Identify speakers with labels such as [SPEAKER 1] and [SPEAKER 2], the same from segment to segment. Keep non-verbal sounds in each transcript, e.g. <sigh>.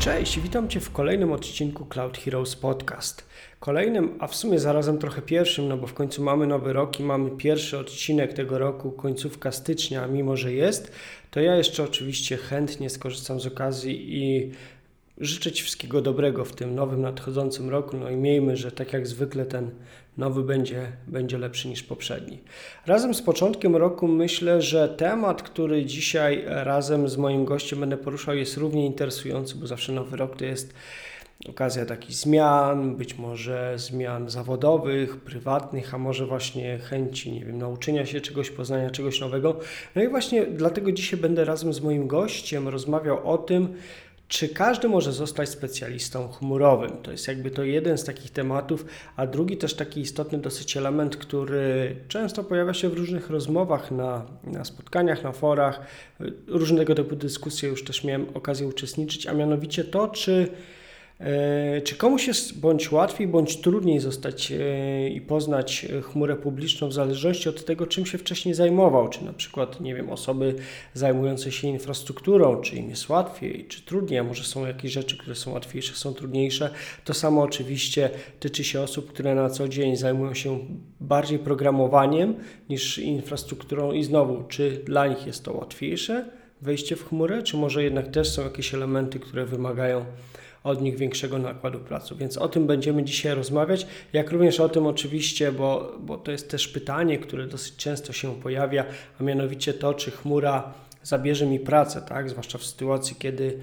[SPEAKER 1] Cześć, witam Cię w kolejnym odcinku Cloud Heroes Podcast. Kolejnym, a w sumie zarazem trochę pierwszym, no bo w końcu mamy nowy rok i mamy pierwszy odcinek tego roku, końcówka stycznia, mimo że jest, to ja jeszcze oczywiście chętnie skorzystam z okazji i życzę Ci wszystkiego dobrego w tym nowym, nadchodzącym roku. No i miejmy, że tak jak zwykle ten nowy będzie, będzie lepszy niż poprzedni. Razem z początkiem roku myślę, że temat, który dzisiaj razem z moim gościem będę poruszał, jest równie interesujący, bo zawsze nowy rok to jest okazja takich zmian, być może zmian zawodowych, prywatnych, a może właśnie chęci, nie wiem, nauczenia się czegoś, poznania czegoś nowego. No i właśnie dlatego dzisiaj będę razem z moim gościem rozmawiał o tym, czy każdy może zostać specjalistą chmurowym? To jest jakby to jeden z takich tematów, a drugi też taki istotny dosyć element, który często pojawia się w różnych rozmowach, na, na spotkaniach, na forach, różnego typu dyskusje już też miałem okazję uczestniczyć, a mianowicie to, czy czy komuś jest bądź łatwiej, bądź trudniej zostać e, i poznać chmurę publiczną w zależności od tego, czym się wcześniej zajmował? Czy na przykład, nie wiem, osoby zajmujące się infrastrukturą, czy im jest łatwiej, czy trudniej, a może są jakieś rzeczy, które są łatwiejsze, są trudniejsze. To samo oczywiście tyczy się osób, które na co dzień zajmują się bardziej programowaniem niż infrastrukturą i znowu, czy dla nich jest to łatwiejsze wejście w chmurę, czy może jednak też są jakieś elementy, które wymagają od nich większego nakładu pracy. Więc o tym będziemy dzisiaj rozmawiać, jak również o tym oczywiście, bo, bo to jest też pytanie, które dosyć często się pojawia, a mianowicie to, czy chmura zabierze mi pracę, tak? zwłaszcza w sytuacji, kiedy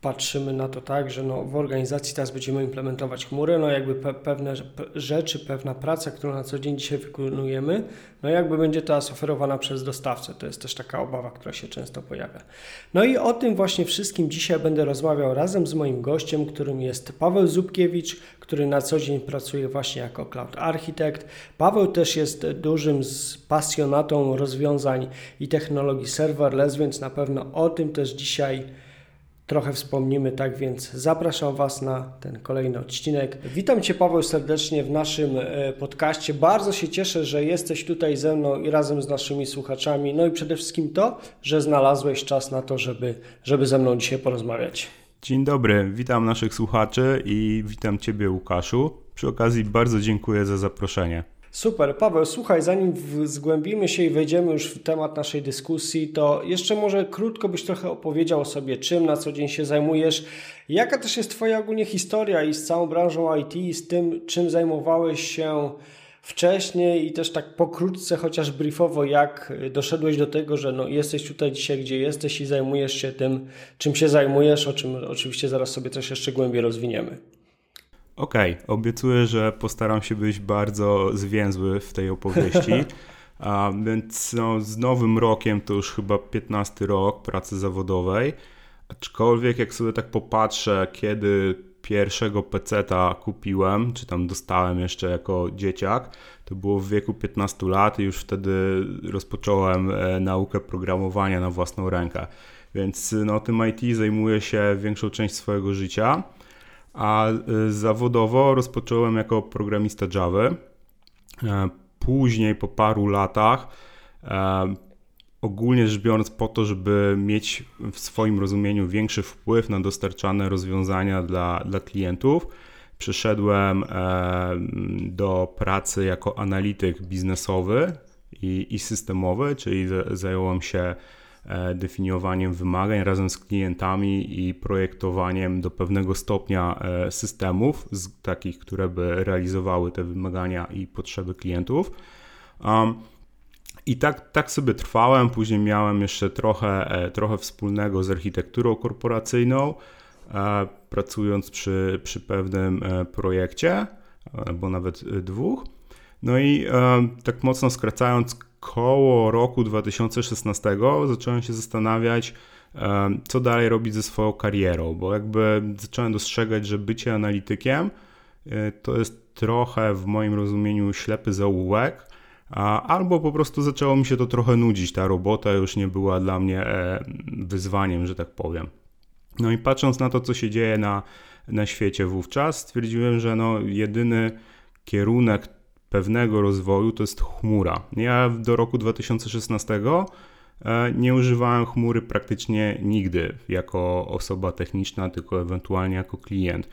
[SPEAKER 1] patrzymy na to tak, że no, w organizacji teraz będziemy implementować chmurę, no jakby pe pewne rzeczy, pewna praca, którą na co dzień dzisiaj wykonujemy, no jakby będzie teraz oferowana przez dostawcę. To jest też taka obawa, która się często pojawia. No i o tym właśnie wszystkim dzisiaj będę rozmawiał razem z moim gościem, którym jest Paweł Zubkiewicz, który na co dzień pracuje właśnie jako cloud architekt. Paweł też jest dużym pasjonatą rozwiązań i technologii serverless, więc na pewno o tym też dzisiaj trochę wspomnimy, tak więc zapraszam Was na ten kolejny odcinek. Witam Cię Paweł serdecznie w naszym e, podcaście. Bardzo się cieszę, że jesteś tutaj ze mną i razem z naszymi słuchaczami. No i przede wszystkim to, że znalazłeś czas na to, żeby, żeby ze mną dzisiaj porozmawiać.
[SPEAKER 2] Dzień dobry, witam naszych słuchaczy i witam Ciebie Łukaszu. Przy okazji bardzo dziękuję za zaproszenie.
[SPEAKER 1] Super, Paweł, słuchaj, zanim zgłębimy się i wejdziemy już w temat naszej dyskusji, to jeszcze może krótko byś trochę opowiedział o sobie, czym na co dzień się zajmujesz, jaka też jest Twoja ogólnie historia i z całą branżą IT, i z tym, czym zajmowałeś się wcześniej i też tak pokrótce, chociaż briefowo, jak doszedłeś do tego, że no, jesteś tutaj dzisiaj, gdzie jesteś i zajmujesz się tym, czym się zajmujesz, o czym oczywiście zaraz sobie też jeszcze głębiej rozwiniemy.
[SPEAKER 2] Okej, okay, obiecuję, że postaram się być bardzo zwięzły w tej opowieści. <laughs> A, więc no, z nowym rokiem to już chyba 15 rok pracy zawodowej. Aczkolwiek jak sobie tak popatrzę, kiedy pierwszego peceta kupiłem, czy tam dostałem jeszcze jako dzieciak, to było w wieku 15 lat i już wtedy rozpocząłem e, naukę programowania na własną rękę. Więc no, tym IT zajmuję się większą część swojego życia a y, zawodowo rozpocząłem jako programista Java. E, później, po paru latach, e, ogólnie rzecz biorąc, po to, żeby mieć w swoim rozumieniu większy wpływ na dostarczane rozwiązania dla, dla klientów, przeszedłem e, do pracy jako analityk biznesowy i, i systemowy, czyli zająłem się definiowaniem wymagań razem z klientami i projektowaniem do pewnego stopnia e, systemów, takich, które by realizowały te wymagania i potrzeby klientów. I tak, tak sobie trwałem. Później miałem jeszcze trochę, e, trochę wspólnego z architekturą korporacyjną, pracując przy, przy pewnym projekcie, albo nawet dwóch. No i tak mocno skracając, koło roku 2016 zacząłem się zastanawiać, co dalej robić ze swoją karierą, bo jakby zacząłem dostrzegać, że bycie analitykiem e, to jest trochę w moim rozumieniu ślepy zaułek, albo po prostu zaczęło mi się to trochę nudzić. Ta robota już nie była dla mnie e, wyzwaniem, że tak powiem. No i patrząc na to, co się dzieje na, na świecie wówczas, stwierdziłem, że no jedyny kierunek pewnego rozwoju to jest chmura. Ja do roku 2016 e, nie używałem chmury praktycznie nigdy jako osoba techniczna, tylko ewentualnie jako klient.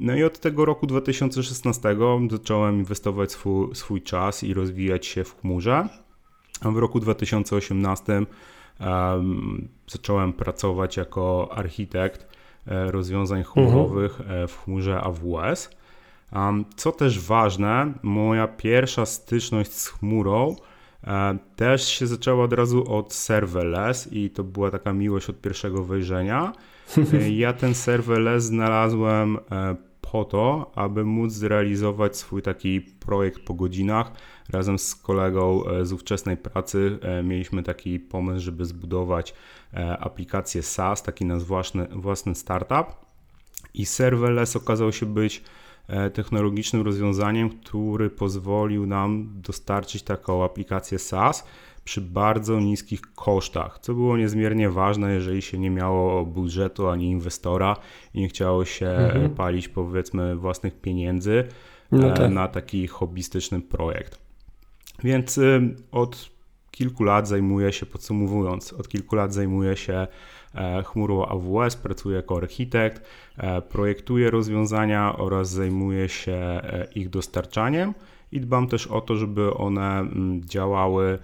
[SPEAKER 2] No i od tego roku 2016 zacząłem inwestować swój, swój czas i rozwijać się w chmurze. W roku 2018 um, zacząłem pracować jako architekt e, rozwiązań chmurowych mhm. w chmurze AWS. Co też ważne, moja pierwsza styczność z chmurą e, też się zaczęła od razu od serverless i to była taka miłość od pierwszego wejrzenia. <laughs> Ja ten serverless znalazłem po to, aby móc zrealizować swój taki projekt po godzinach. Razem z kolegą e, z ówczesnej pracy e, mieliśmy taki pomysł, żeby zbudować e, aplikację SaaS, taki nasz własny, własny startup. I serverless okazał się być technologicznym rozwiązaniem, który pozwolił nam dostarczyć taką aplikację SaaS przy bardzo niskich kosztach, co było niezmiernie ważne, jeżeli się nie miało budżetu ani inwestora i nie chciało się mhm. palić powiedzmy własnych pieniędzy no tak. na taki hobbystyczny projekt. Więc y, od kilku lat zajmuję się, podsumowując, od kilku lat zajmuję się e, chmurą AWS, pracuję jako architekt, e, projektuję rozwiązania oraz zajmuję się e, ich dostarczaniem i dbam też o to, żeby one mm, działały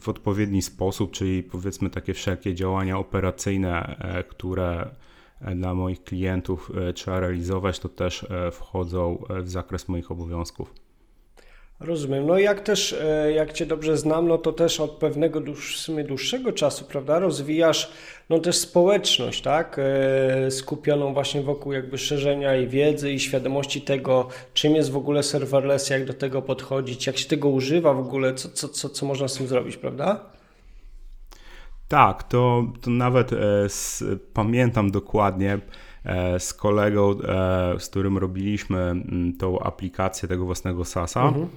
[SPEAKER 2] w odpowiedni sposób, czyli powiedzmy takie wszelkie działania operacyjne, które dla moich klientów trzeba realizować, to też wchodzą w zakres moich obowiązków.
[SPEAKER 1] Rozumiem. No jak też, e, jak Cię dobrze znam, no to też od pewnego dłuż, w sumie dłuższego czasu, prawda, rozwijasz no też społeczność, tak, e, skupioną właśnie wokół jakby szerzenia i wiedzy i świadomości tego, czym jest w ogóle serverless, jak do tego podchodzić, jak się tego używa w ogóle, co, co, co, co można z tym zrobić, prawda?
[SPEAKER 2] Tak, to, to nawet e, z, pamiętam dokładnie, E, z kolegą, e, z którym robiliśmy tą aplikację tego własnego SASa. Mhm.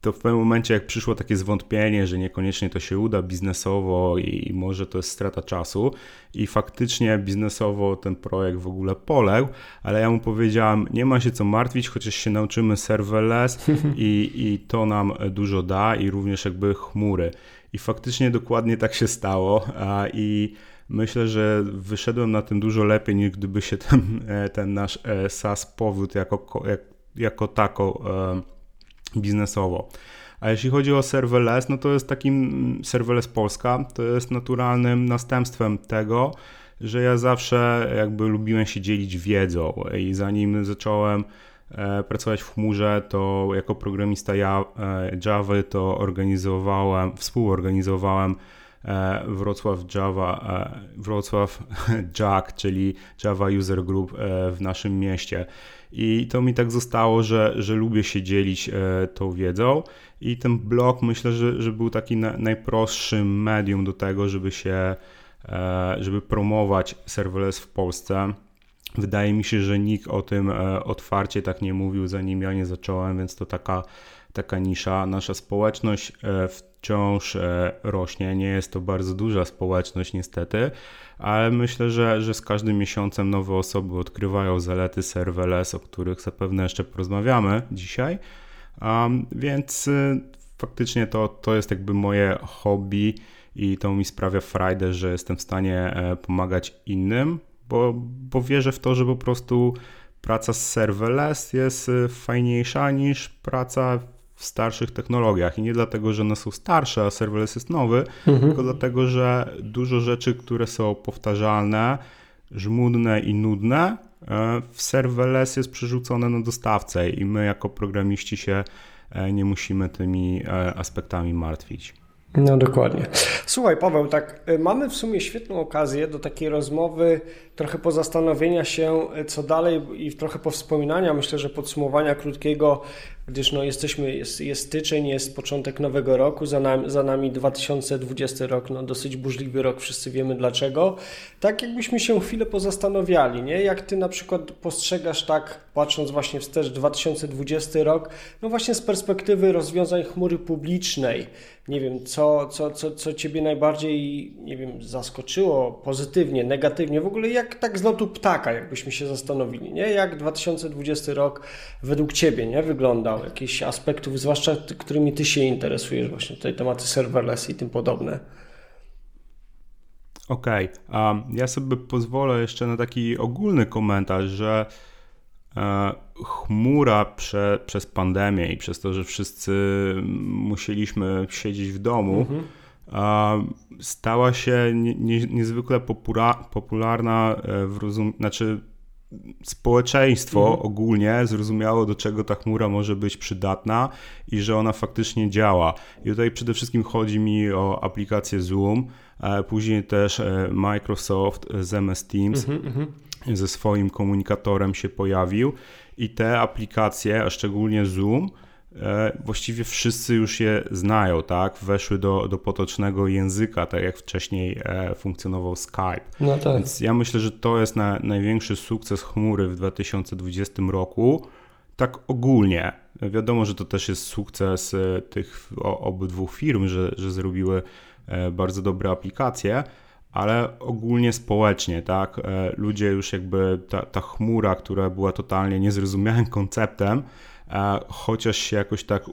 [SPEAKER 2] To w pewnym momencie, jak przyszło takie zwątpienie, że niekoniecznie to się uda biznesowo i może to jest strata czasu, i faktycznie biznesowo ten projekt w ogóle poległ, ale ja mu powiedziałem: Nie ma się co martwić, chociaż się nauczymy serverless <laughs> i, i to nam dużo da, i również jakby chmury. I faktycznie dokładnie tak się stało. I Myślę, że wyszedłem na tym dużo lepiej, niż gdyby się ten, e, ten nasz e, SaaS powiódł jako, jako tako e, biznesowo. A jeśli chodzi o serverless, no to jest takim serverless Polska, to jest naturalnym następstwem tego, że ja zawsze jakby lubiłem się dzielić wiedzą i zanim zacząłem pracować w chmurze, to jako programista Java to organizowałem, współorganizowałem E, Wrocław Java, e, Wrocław <laughs> Jack, czyli Java User Group e, w naszym mieście. I to mi tak zostało, że, że lubię się dzielić tą wiedzą i ten blog myślę, że, że był taki na, najprostszym medium do tego, żeby się, żeby promować serverless w Polsce. Wydaje mi się, że nikt o tym otwarcie tak nie mówił, zanim ja nie zacząłem, więc to taka, taka nisza. Nasza społeczność w wciąż e, rośnie. Nie jest to bardzo duża społeczność, niestety, ale myślę, że, że z każdym miesiącem nowe osoby odkrywają zalety serverless, o których zapewne jeszcze porozmawiamy dzisiaj. Um, więc y, faktycznie to, to jest jakby moje hobby i to mi sprawia frajdę, że jestem w stanie e, pomagać innym, bo, bo wierzę w to, że po prostu praca z serverless jest y, fajniejsza niż praca w starszych technologiach. I nie dlatego, że one są starsze, a serverless jest nowy, mhm. tylko dlatego, że dużo rzeczy, które są powtarzalne, żmudne i nudne, e, w serverless jest przerzucone na dostawcę i my jako programiści się e, nie musimy tymi e, aspektami martwić.
[SPEAKER 1] No dokładnie. Słuchaj, Paweł, tak, mamy w sumie świetną okazję do takiej rozmowy, trochę pozastanowienia się, co dalej i trochę powspominania, myślę, że podsumowania krótkiego gdyż no jesteśmy, jest, jest styczeń, jest początek nowego roku, za nami, za nami 2020 rok, no dosyć burzliwy rok, wszyscy wiemy dlaczego. Tak jakbyśmy się chwilę pozastanawiali, nie? Jak ty na przykład postrzegasz tak, patrząc właśnie wstecz 2020 rok, no właśnie z perspektywy rozwiązań chmury publicznej, nie wiem, co, co, co, co ciebie najbardziej, nie wiem, zaskoczyło pozytywnie, negatywnie, w ogóle jak tak z lotu ptaka, jakbyśmy się zastanowili, nie? Jak 2020 rok według ciebie, nie? Wygląda kilka jakichś aspektów, zwłaszcza którymi Ty się interesujesz, właśnie tutaj tematy serverless i tym podobne.
[SPEAKER 2] Okej, okay. ja sobie pozwolę jeszcze na taki ogólny komentarz, że e, chmura prze, przez pandemię i przez to, że wszyscy musieliśmy siedzieć w domu, mhm. stała się nie, nie, niezwykle popularna e, w rozum... znaczy społeczeństwo mhm. ogólnie zrozumiało, do czego ta chmura może być przydatna i że ona faktycznie działa. I tutaj przede wszystkim chodzi mi o aplikację Zoom, później też e, Microsoft z MS Teams mhm. ze swoim komunikatorem się pojawił i te aplikacje, a szczególnie Zoom, e, właściwie wszyscy już je znają, tak? Weszły do, do potocznego języka, tak jak wcześniej e, funkcjonował Skype. No tak. Więc ja myślę, że to jest na, największy sukces chmury w 2020 roku. Tak ogólnie. Wiadomo, że to też jest sukces tych obydwu firm, że, że zrobiły bardzo dobre aplikacje, ale ogólnie społecznie, tak? Ludzie już jakby ta, ta chmura, która była totalnie niezrozumiałym <laughs> konceptem, chociaż się jakoś tak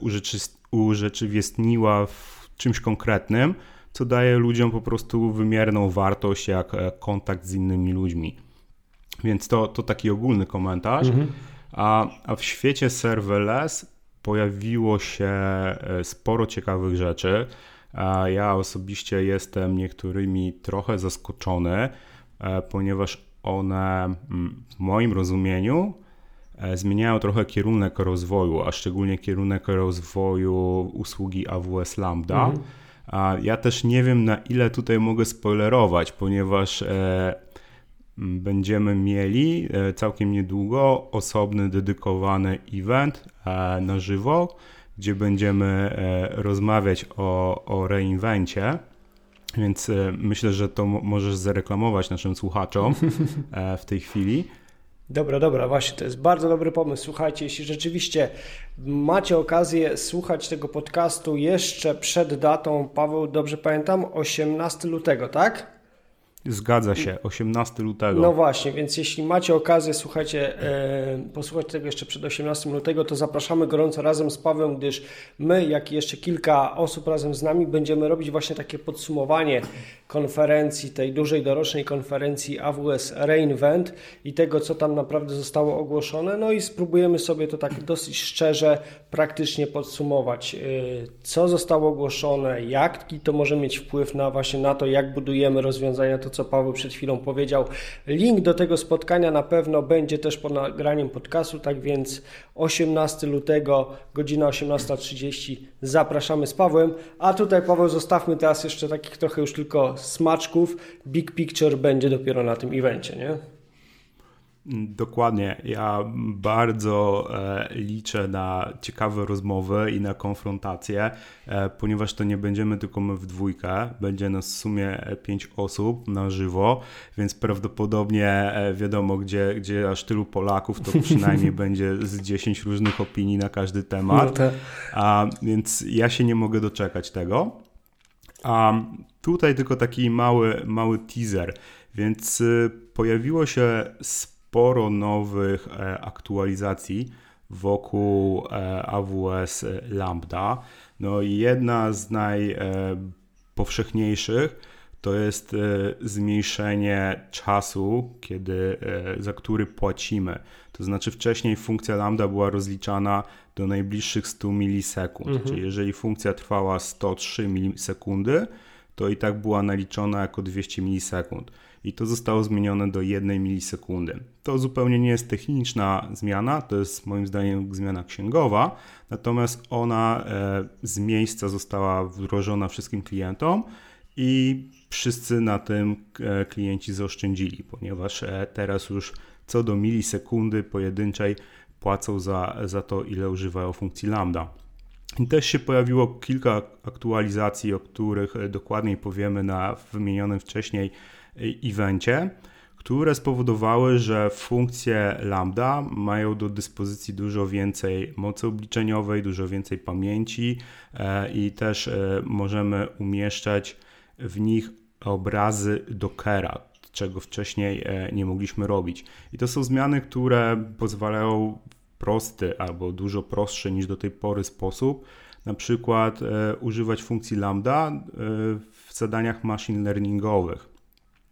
[SPEAKER 2] urzeczywistniła w czymś konkretnym, co daje ludziom po prostu wymierną wartość jak e, kontakt z innymi ludźmi. Więc to, to taki ogólny komentarz. Mhm. A, a w świecie serverless pojawiło się e, sporo ciekawych rzeczy. Ja osobiście jestem niektórymi trochę zaskoczony, e, ponieważ one mm, w moim rozumieniu E, zmieniają trochę kierunek rozwoju, a szczególnie kierunek rozwoju usługi AWS Lambda. Mhm. Ja też nie wiem, na ile tutaj mogę spoilerować, ponieważ e, będziemy mieli całkiem niedługo osobny, dedykowany event na żywo, gdzie będziemy rozmawiać o, o reinwencie. Więc myślę, że to możesz zareklamować naszym słuchaczom <laughs> w tej chwili.
[SPEAKER 1] Dobra, dobra, właśnie to jest bardzo dobry pomysł. Słuchajcie, jeśli rzeczywiście macie okazję słuchać tego podcastu jeszcze przed datą, Paweł, dobrze pamiętam, 18 lutego, tak?
[SPEAKER 2] Zgadza się, 18 lutego.
[SPEAKER 1] No właśnie, więc jeśli macie okazję, słuchajcie, e, posłuchać tego jeszcze przed 18 lutego, to zapraszamy gorąco razem z Pawłem, gdyż my, jak i jeszcze kilka osób razem z nami, będziemy robić właśnie takie podsumowanie konferencji, tej dużej dorocznej konferencji AWS Reinvent i tego, co tam naprawdę zostało ogłoszone. No i spróbujemy sobie to tak dosyć szczerze, praktycznie podsumować, e, co zostało ogłoszone, jaki to może mieć wpływ na właśnie na to, jak budujemy rozwiązania, to co Paweł przed chwilą powiedział. Link do tego spotkania na pewno będzie też po nagraniem podcastu, tak więc 18 lutego, godzina 18.30 zapraszamy z Pawłem. A tutaj Paweł zostawmy teraz jeszcze takich trochę już tylko smaczków. Big Picture będzie dopiero na tym evencie, nie?
[SPEAKER 2] Dokładnie. Ja bardzo e, liczę na ciekawe rozmowy i na konfrontację, e, ponieważ to nie będziemy tylko my w dwójkę, będzie nas w sumie pięć osób na żywo, więc prawdopodobnie e, wiadomo, gdzie, gdzie aż tylu Polaków, to <laughs> przynajmniej będzie z 10 różnych opinii na każdy temat. No A, więc ja się nie mogę doczekać tego. A tutaj tylko taki mały, mały teaser. Więc y, pojawiło się sporo nowych e, aktualizacji wokół e, AWS Lambda. No i jedna z najpowszechniejszych to jest e, zmniejszenie czasu, kiedy, za który płacimy. To znaczy wcześniej funkcja lambda była rozliczana do najbliższych 100 milisekund, mhm. czyli jeżeli funkcja trwała 103 milisekundy, to i tak była naliczona jako 200 milisekund i to zostało zmienione do 1 milisekundy. To zupełnie nie jest techniczna zmiana, to jest moim zdaniem zmiana księgowa, natomiast ona e, z miejsca została wdrożona wszystkim klientom i wszyscy na tym e, klienci zaoszczędzili, ponieważ e, teraz już co do milisekundy pojedynczej płacą za, za to, ile używają funkcji lambda. Też się pojawiło kilka aktualizacji, o których dokładniej powiemy na wymienionym wcześniej evencie, które spowodowały, że funkcje Lambda mają do dyspozycji dużo więcej mocy obliczeniowej, dużo więcej pamięci e, i też e, możemy umieszczać w nich obrazy Dockera, czego wcześniej e, nie mogliśmy robić. I to są zmiany, które pozwalają prosty albo dużo prostszy niż do tej pory sposób, na przykład e, używać funkcji lambda e, w zadaniach machine learningowych,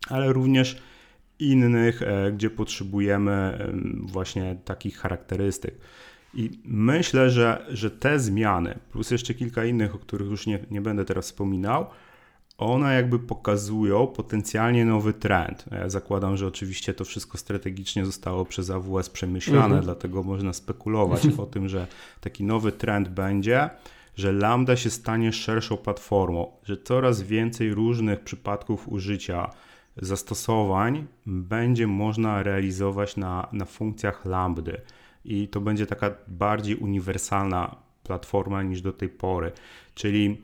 [SPEAKER 2] ale również innych, e, gdzie potrzebujemy właśnie takich charakterystyk. I myślę, że, że te zmiany, plus jeszcze kilka innych, o których już nie, nie będę teraz wspominał, one jakby pokazują potencjalnie nowy trend. Ja zakładam, że oczywiście to wszystko strategicznie zostało przez AWS przemyślane, mhm. dlatego można spekulować o tym, że taki nowy trend będzie, że Lambda się stanie szerszą platformą, że coraz więcej różnych przypadków użycia zastosowań będzie można realizować na, na funkcjach Lambdy i to będzie taka bardziej uniwersalna platforma niż do tej pory. Czyli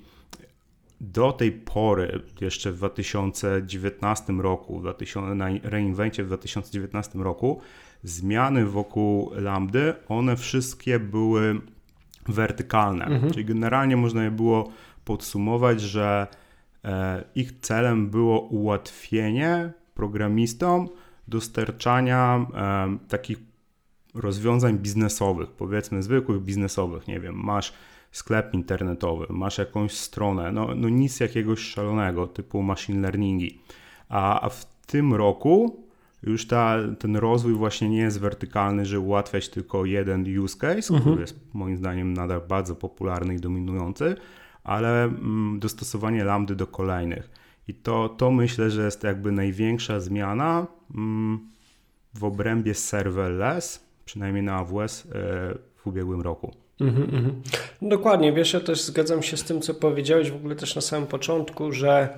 [SPEAKER 2] do tej pory, jeszcze w 2019 roku, na reinvencie w 2019 roku, zmiany wokół Lambdy, one wszystkie były wertykalne. Mhm. Czyli generalnie można je było podsumować, że e, ich celem było ułatwienie programistom dostarczania e, takich rozwiązań biznesowych, powiedzmy zwykłych biznesowych. Nie wiem, masz sklep internetowy, masz jakąś stronę, no, no nic jakiegoś szalonego typu machine learningi. A, a w tym roku już ta, ten rozwój właśnie nie jest wertykalny, że ułatwiać tylko jeden use case, mhm. który jest moim zdaniem nadal bardzo popularny i dominujący, ale mm, dostosowanie lambdy do kolejnych. I to, to myślę, że jest jakby największa zmiana mm, w obrębie serverless, przynajmniej na AWS e, w ubiegłym roku. Mm -hmm.
[SPEAKER 1] Dokładnie, wiesz, ja też zgadzam się z tym, co powiedziałeś w ogóle też na samym początku, że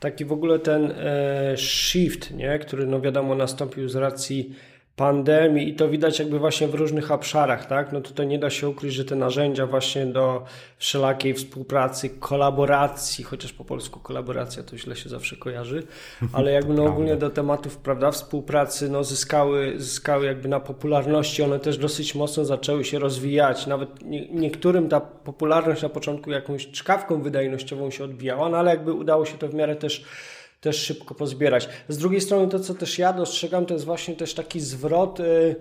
[SPEAKER 1] taki w ogóle ten e, shift, nie, który no wiadomo nastąpił z racji pandemii i to widać jakby właśnie w różnych obszarach, tak? No tutaj nie da się ukryć, że te narzędzia właśnie do wszelakiej współpracy, kolaboracji, chociaż po polsku kolaboracja to źle się zawsze kojarzy, <laughs> ale jakby no ogólnie do tematów, prawda, współpracy, no zyskały, zyskały jakby na popularności, one też dosyć mocno zaczęły się rozwijać, nawet nie, niektórym ta popularność na początku jakąś czkawką wydajnościową się odbijała, no ale jakby udało się to w miarę też też szybko pozbierać. Z drugiej strony to, co też ja dostrzegam, to jest właśnie też taki zwrot y,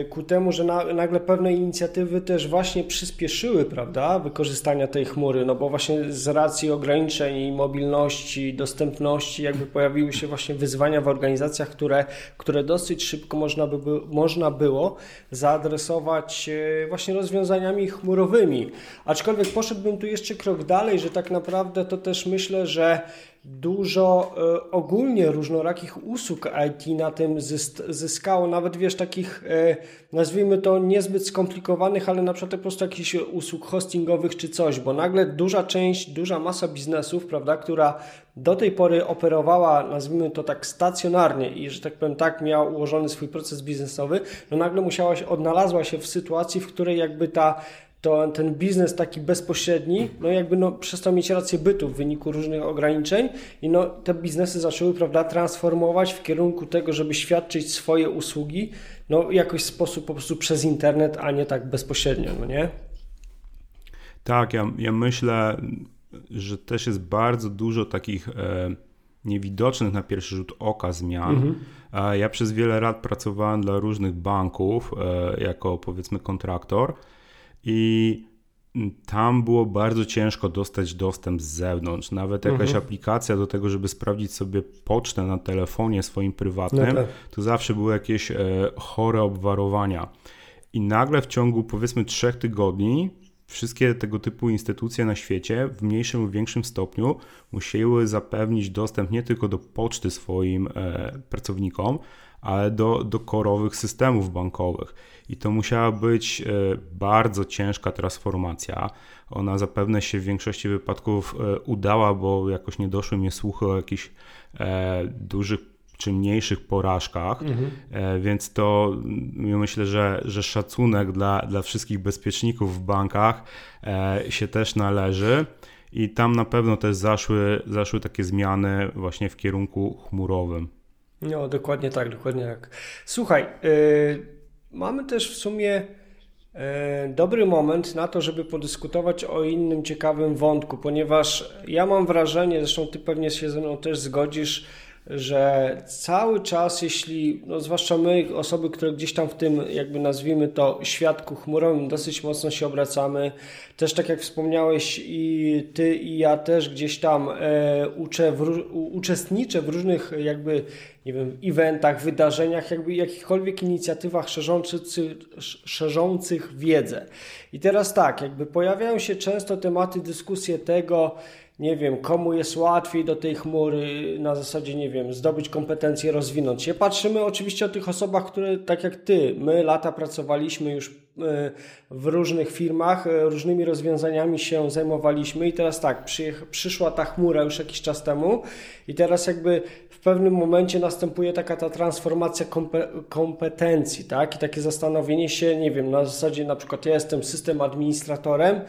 [SPEAKER 1] y, ku temu, że nagle pewne inicjatywy też właśnie przyspieszyły, prawda, wykorzystania tej chmury, no bo właśnie z racji ograniczeń mobilności, dostępności, jakby pojawiły się właśnie wyzwania w organizacjach, które, które dosyć szybko można, by, można było zaadresować y, właśnie rozwiązaniami chmurowymi. Aczkolwiek poszedłbym tu jeszcze krok dalej, że tak naprawdę to też myślę, że dużo e, ogólnie różnorakich usług IT na tym zyskało, nawet wiesz, takich e, nazwijmy to niezbyt skomplikowanych, ale na przykład po prostu jakichś usług hostingowych czy coś, bo nagle duża część, duża masa biznesów, prawda, która do tej pory operowała, nazwijmy to tak stacjonarnie i że tak powiem tak miał ułożony swój proces biznesowy, no nagle musiała się, odnalazła się w sytuacji, w której jakby ta to ten biznes taki bezpośredni, no jakby no, przestał mieć rację bytu w wyniku różnych ograniczeń i no, te biznesy zaczęły, prawda, transformować w kierunku tego, żeby świadczyć swoje usługi, no jakoś w sposób po prostu przez internet, a nie tak bezpośrednio, no nie?
[SPEAKER 2] Tak, ja, ja myślę, że też jest bardzo dużo takich e, niewidocznych na pierwszy rzut oka zmian. Mhm. Ja przez wiele lat pracowałem dla różnych banków e, jako powiedzmy kontraktor i tam było bardzo ciężko dostać dostęp z zewnątrz. Nawet jakaś mhm. aplikacja do tego, żeby sprawdzić sobie pocztę na telefonie swoim prywatnym, no tak. to zawsze były jakieś e, chore obwarowania. I nagle w ciągu powiedzmy trzech tygodni wszystkie tego typu instytucje na świecie w mniejszym lub większym stopniu musiały zapewnić dostęp nie tylko do poczty swoim e, pracownikom, ale do, do korowych systemów bankowych. I to musiała być e, bardzo ciężka transformacja. Ona zapewne się w większości wypadków e, udała, bo jakoś nie doszły mnie słuchy o jakichś e, dużych czy mniejszych porażkach, mhm. więc to mm, myślę, że, że szacunek dla, dla wszystkich bezpieczników w bankach się też należy. I tam na pewno też zaszły, zaszły takie zmiany właśnie w kierunku chmurowym.
[SPEAKER 1] No, dokładnie tak, dokładnie tak. Słuchaj, yy, mamy też w sumie yy, dobry moment na to, żeby podyskutować o innym ciekawym wątku, ponieważ ja mam wrażenie, zresztą ty pewnie się ze mną też zgodzisz, że cały czas, jeśli, no zwłaszcza my, osoby, które gdzieś tam w tym, jakby nazwijmy to, świadku chmurowym dosyć mocno się obracamy, też tak jak wspomniałeś i ty i ja też gdzieś tam e, uczę w, uczestniczę w różnych jakby, nie wiem, eventach, wydarzeniach, jakby jakichkolwiek inicjatywach szerzących, szerzących wiedzę. I teraz tak, jakby pojawiają się często tematy, dyskusje tego, nie wiem, komu jest łatwiej do tej chmury na zasadzie, nie wiem, zdobyć kompetencje, rozwinąć się. Patrzymy oczywiście o tych osobach, które tak jak ty, my lata pracowaliśmy już e, w różnych firmach, e, różnymi rozwiązaniami się zajmowaliśmy i teraz tak, przyszła ta chmura już jakiś czas temu i teraz jakby w pewnym momencie następuje taka ta transformacja kompetencji, tak? I takie zastanowienie się, nie wiem, na zasadzie na przykład ja jestem system administratorem,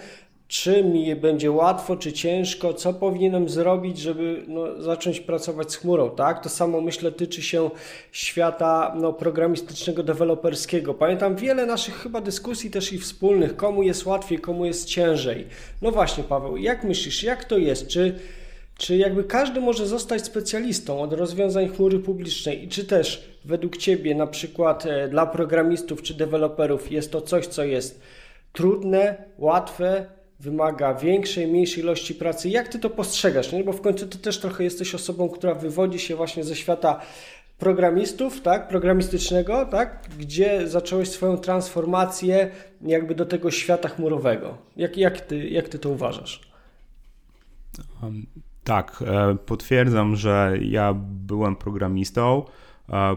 [SPEAKER 1] czy mi będzie łatwo, czy ciężko, co powinienem zrobić, żeby no, zacząć pracować z chmurą, tak? To samo myślę tyczy się świata no, programistycznego, deweloperskiego. Pamiętam wiele naszych chyba dyskusji też i wspólnych, komu jest łatwiej, komu jest ciężej. No właśnie Paweł, jak myślisz, jak to jest? Czy, czy jakby każdy może zostać specjalistą od rozwiązań chmury publicznej i czy też według Ciebie na przykład e, dla programistów czy deweloperów jest to coś, co jest trudne, łatwe, wymaga większej, mniejszej ilości pracy. Jak ty to postrzegasz? Nie? Bo w końcu ty też trochę jesteś osobą, która wywodzi się właśnie ze świata programistów, tak, programistycznego, tak, gdzie zacząłeś swoją transformację jakby do tego świata chmurowego. Jak, jak, ty, jak ty to uważasz?
[SPEAKER 2] Um, tak, e, potwierdzam, że ja byłem programistą.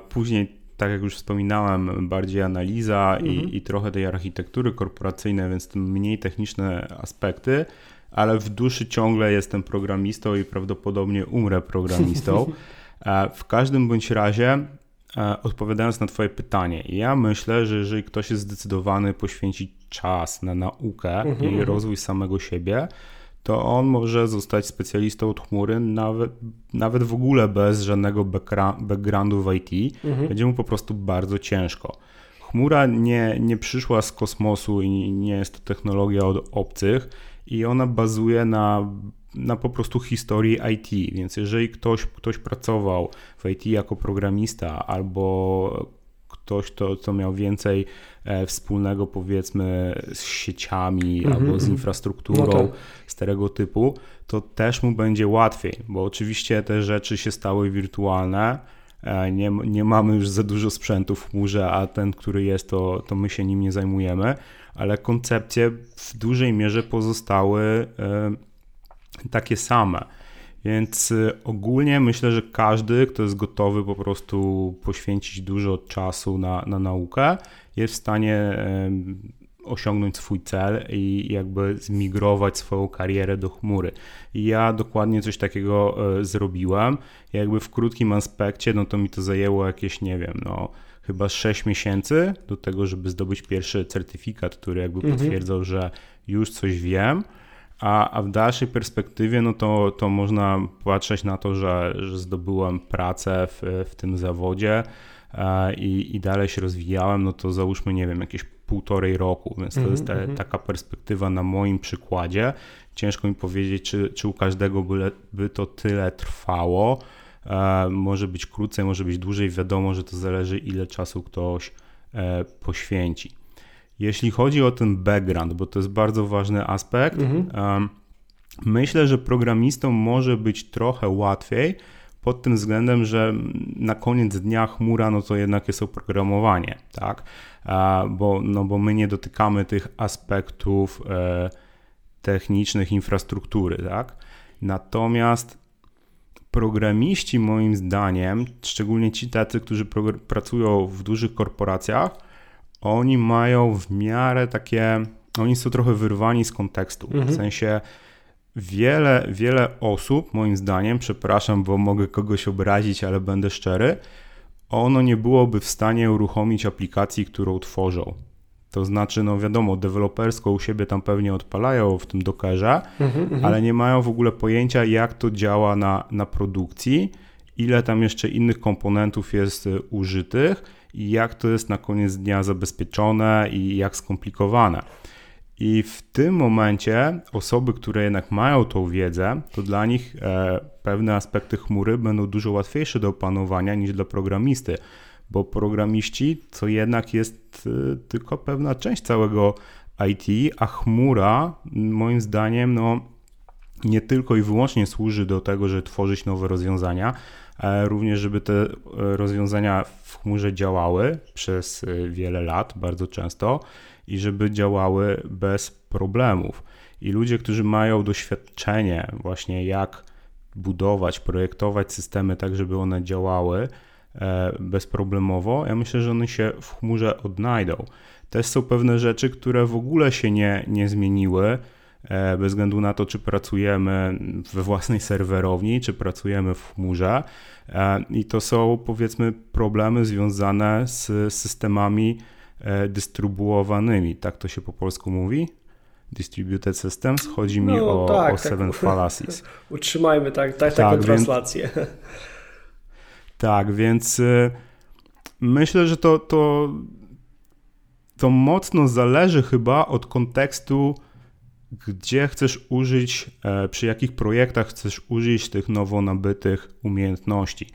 [SPEAKER 2] Później tak jak już wspominałem, bardziej analiza mhm. i, i trochę tej architektury korporacyjnej, więc mniej techniczne aspekty, ale w duszy ciągle jestem programistą i prawdopodobnie umrę programistą. <laughs> E, w każdym bądź razie, e, odpowiadając na Twoje pytanie, ja myślę, że jeżeli ktoś jest zdecydowany poświęcić czas na naukę mhm. i rozwój samego siebie, to on może zostać specjalistą od chmury nawet, nawet w ogóle bez żadnego backgroundu w IT. Mhm. Będzie mu po prostu bardzo ciężko. Chmura nie, nie przyszła z kosmosu i nie jest to technologia od obcych i ona bazuje na, na po prostu historii IT. Więc jeżeli ktoś, ktoś pracował w IT jako programista albo ktoś, kto, kto miał więcej e, wspólnego powiedzmy z sieciami mm -hmm. albo z mhm. infrastrukturą no tak. starego typu, to też mu będzie łatwiej, bo oczywiście te rzeczy się stały wirtualne, e, nie, nie mamy już za dużo sprzętu w chmurze, a ten, który jest, to, to my się nim nie zajmujemy, ale koncepcje w dużej mierze pozostały e, takie same. Więc y, ogólnie myślę, że każdy, kto jest gotowy po prostu poświęcić dużo czasu na, na naukę, jest w stanie osiągnąć swój cel i jakby zmigrować swoją karierę do chmury. I ja dokładnie coś takiego e, zrobiłem. Jakby w krótkim aspekcie, no to mi to zajęło jakieś, nie wiem, no chyba 6 miesięcy do tego, żeby zdobyć pierwszy certyfikat, który jakby mhm. potwierdzał, że już coś wiem a, a w dalszej perspektywie, no to, to można patrzeć na to, że, że zdobyłem pracę w, w tym zawodzie e, i, i dalej się rozwijałem, no to załóżmy, nie wiem, jakieś półtorej roku, więc to mm -hmm, jest ta, mhm. taka perspektywa na moim przykładzie. Ciężko mi powiedzieć, czy, czy u każdego by, by to tyle trwało. E, może być krócej, może być dłużej. Wiadomo, że to zależy, ile czasu ktoś e, poświęci. Jeśli chodzi o ten background, bo to jest bardzo ważny aspekt, mhm. myślę, że programistom może być trochę łatwiej pod tym względem, że na koniec dnia chmura no to jednak jest oprogramowanie, tak? Bo, no bo my nie dotykamy tych aspektów e, technicznych infrastruktury, tak? Natomiast programiści moim zdaniem, szczególnie ci tacy, którzy pracują w dużych korporacjach, oni mają w miarę takie, oni są trochę wyrwani z kontekstu. Mhm. W sensie wiele, wiele osób, moim zdaniem, przepraszam, bo mogę kogoś obrazić, ale będę szczery, ono nie byłoby w stanie uruchomić aplikacji, którą tworzą. To znaczy, no wiadomo, dewelopersko u siebie tam pewnie odpalają w tym Dockerze, mhm, mhm. ale nie mają w ogóle pojęcia, jak to działa na, na produkcji, ile tam jeszcze innych komponentów jest y, użytych i jak to jest na koniec dnia zabezpieczone i jak skomplikowane. I w tym momencie osoby, które jednak mają tą wiedzę, to dla nich e, pewne aspekty chmury będą dużo łatwiejsze do opanowania niż dla programisty, bo programiści to jednak jest e, tylko pewna część całego IT, a chmura moim zdaniem no, nie tylko i wyłącznie służy do tego, żeby tworzyć nowe rozwiązania, również żeby te e, rozwiązania w chmurze działały przez e, wiele lat, bardzo często i żeby działały bez problemów. I ludzie, którzy mają doświadczenie właśnie jak budować, projektować systemy tak, żeby one działały e, bezproblemowo, ja myślę, że one się w chmurze odnajdą. Też są pewne rzeczy, które w ogóle się nie, nie zmieniły, e, bez względu na to, czy pracujemy we własnej serwerowni, czy pracujemy w chmurze. E, I to są powiedzmy problemy związane z systemami e, dystrybuowanymi. Tak to się po polsku mówi? Distributed Systems. Chodzi mi no, o, tak, o tak. Seven Fallacies. <laughs>
[SPEAKER 1] Utrzymajmy tak, tak, tak taką translację.
[SPEAKER 2] Tak, więc myślę, że to, to to mocno zależy chyba od kontekstu, gdzie chcesz użyć, e, przy jakich projektach chcesz użyć tych nowo nabytych umiejętności.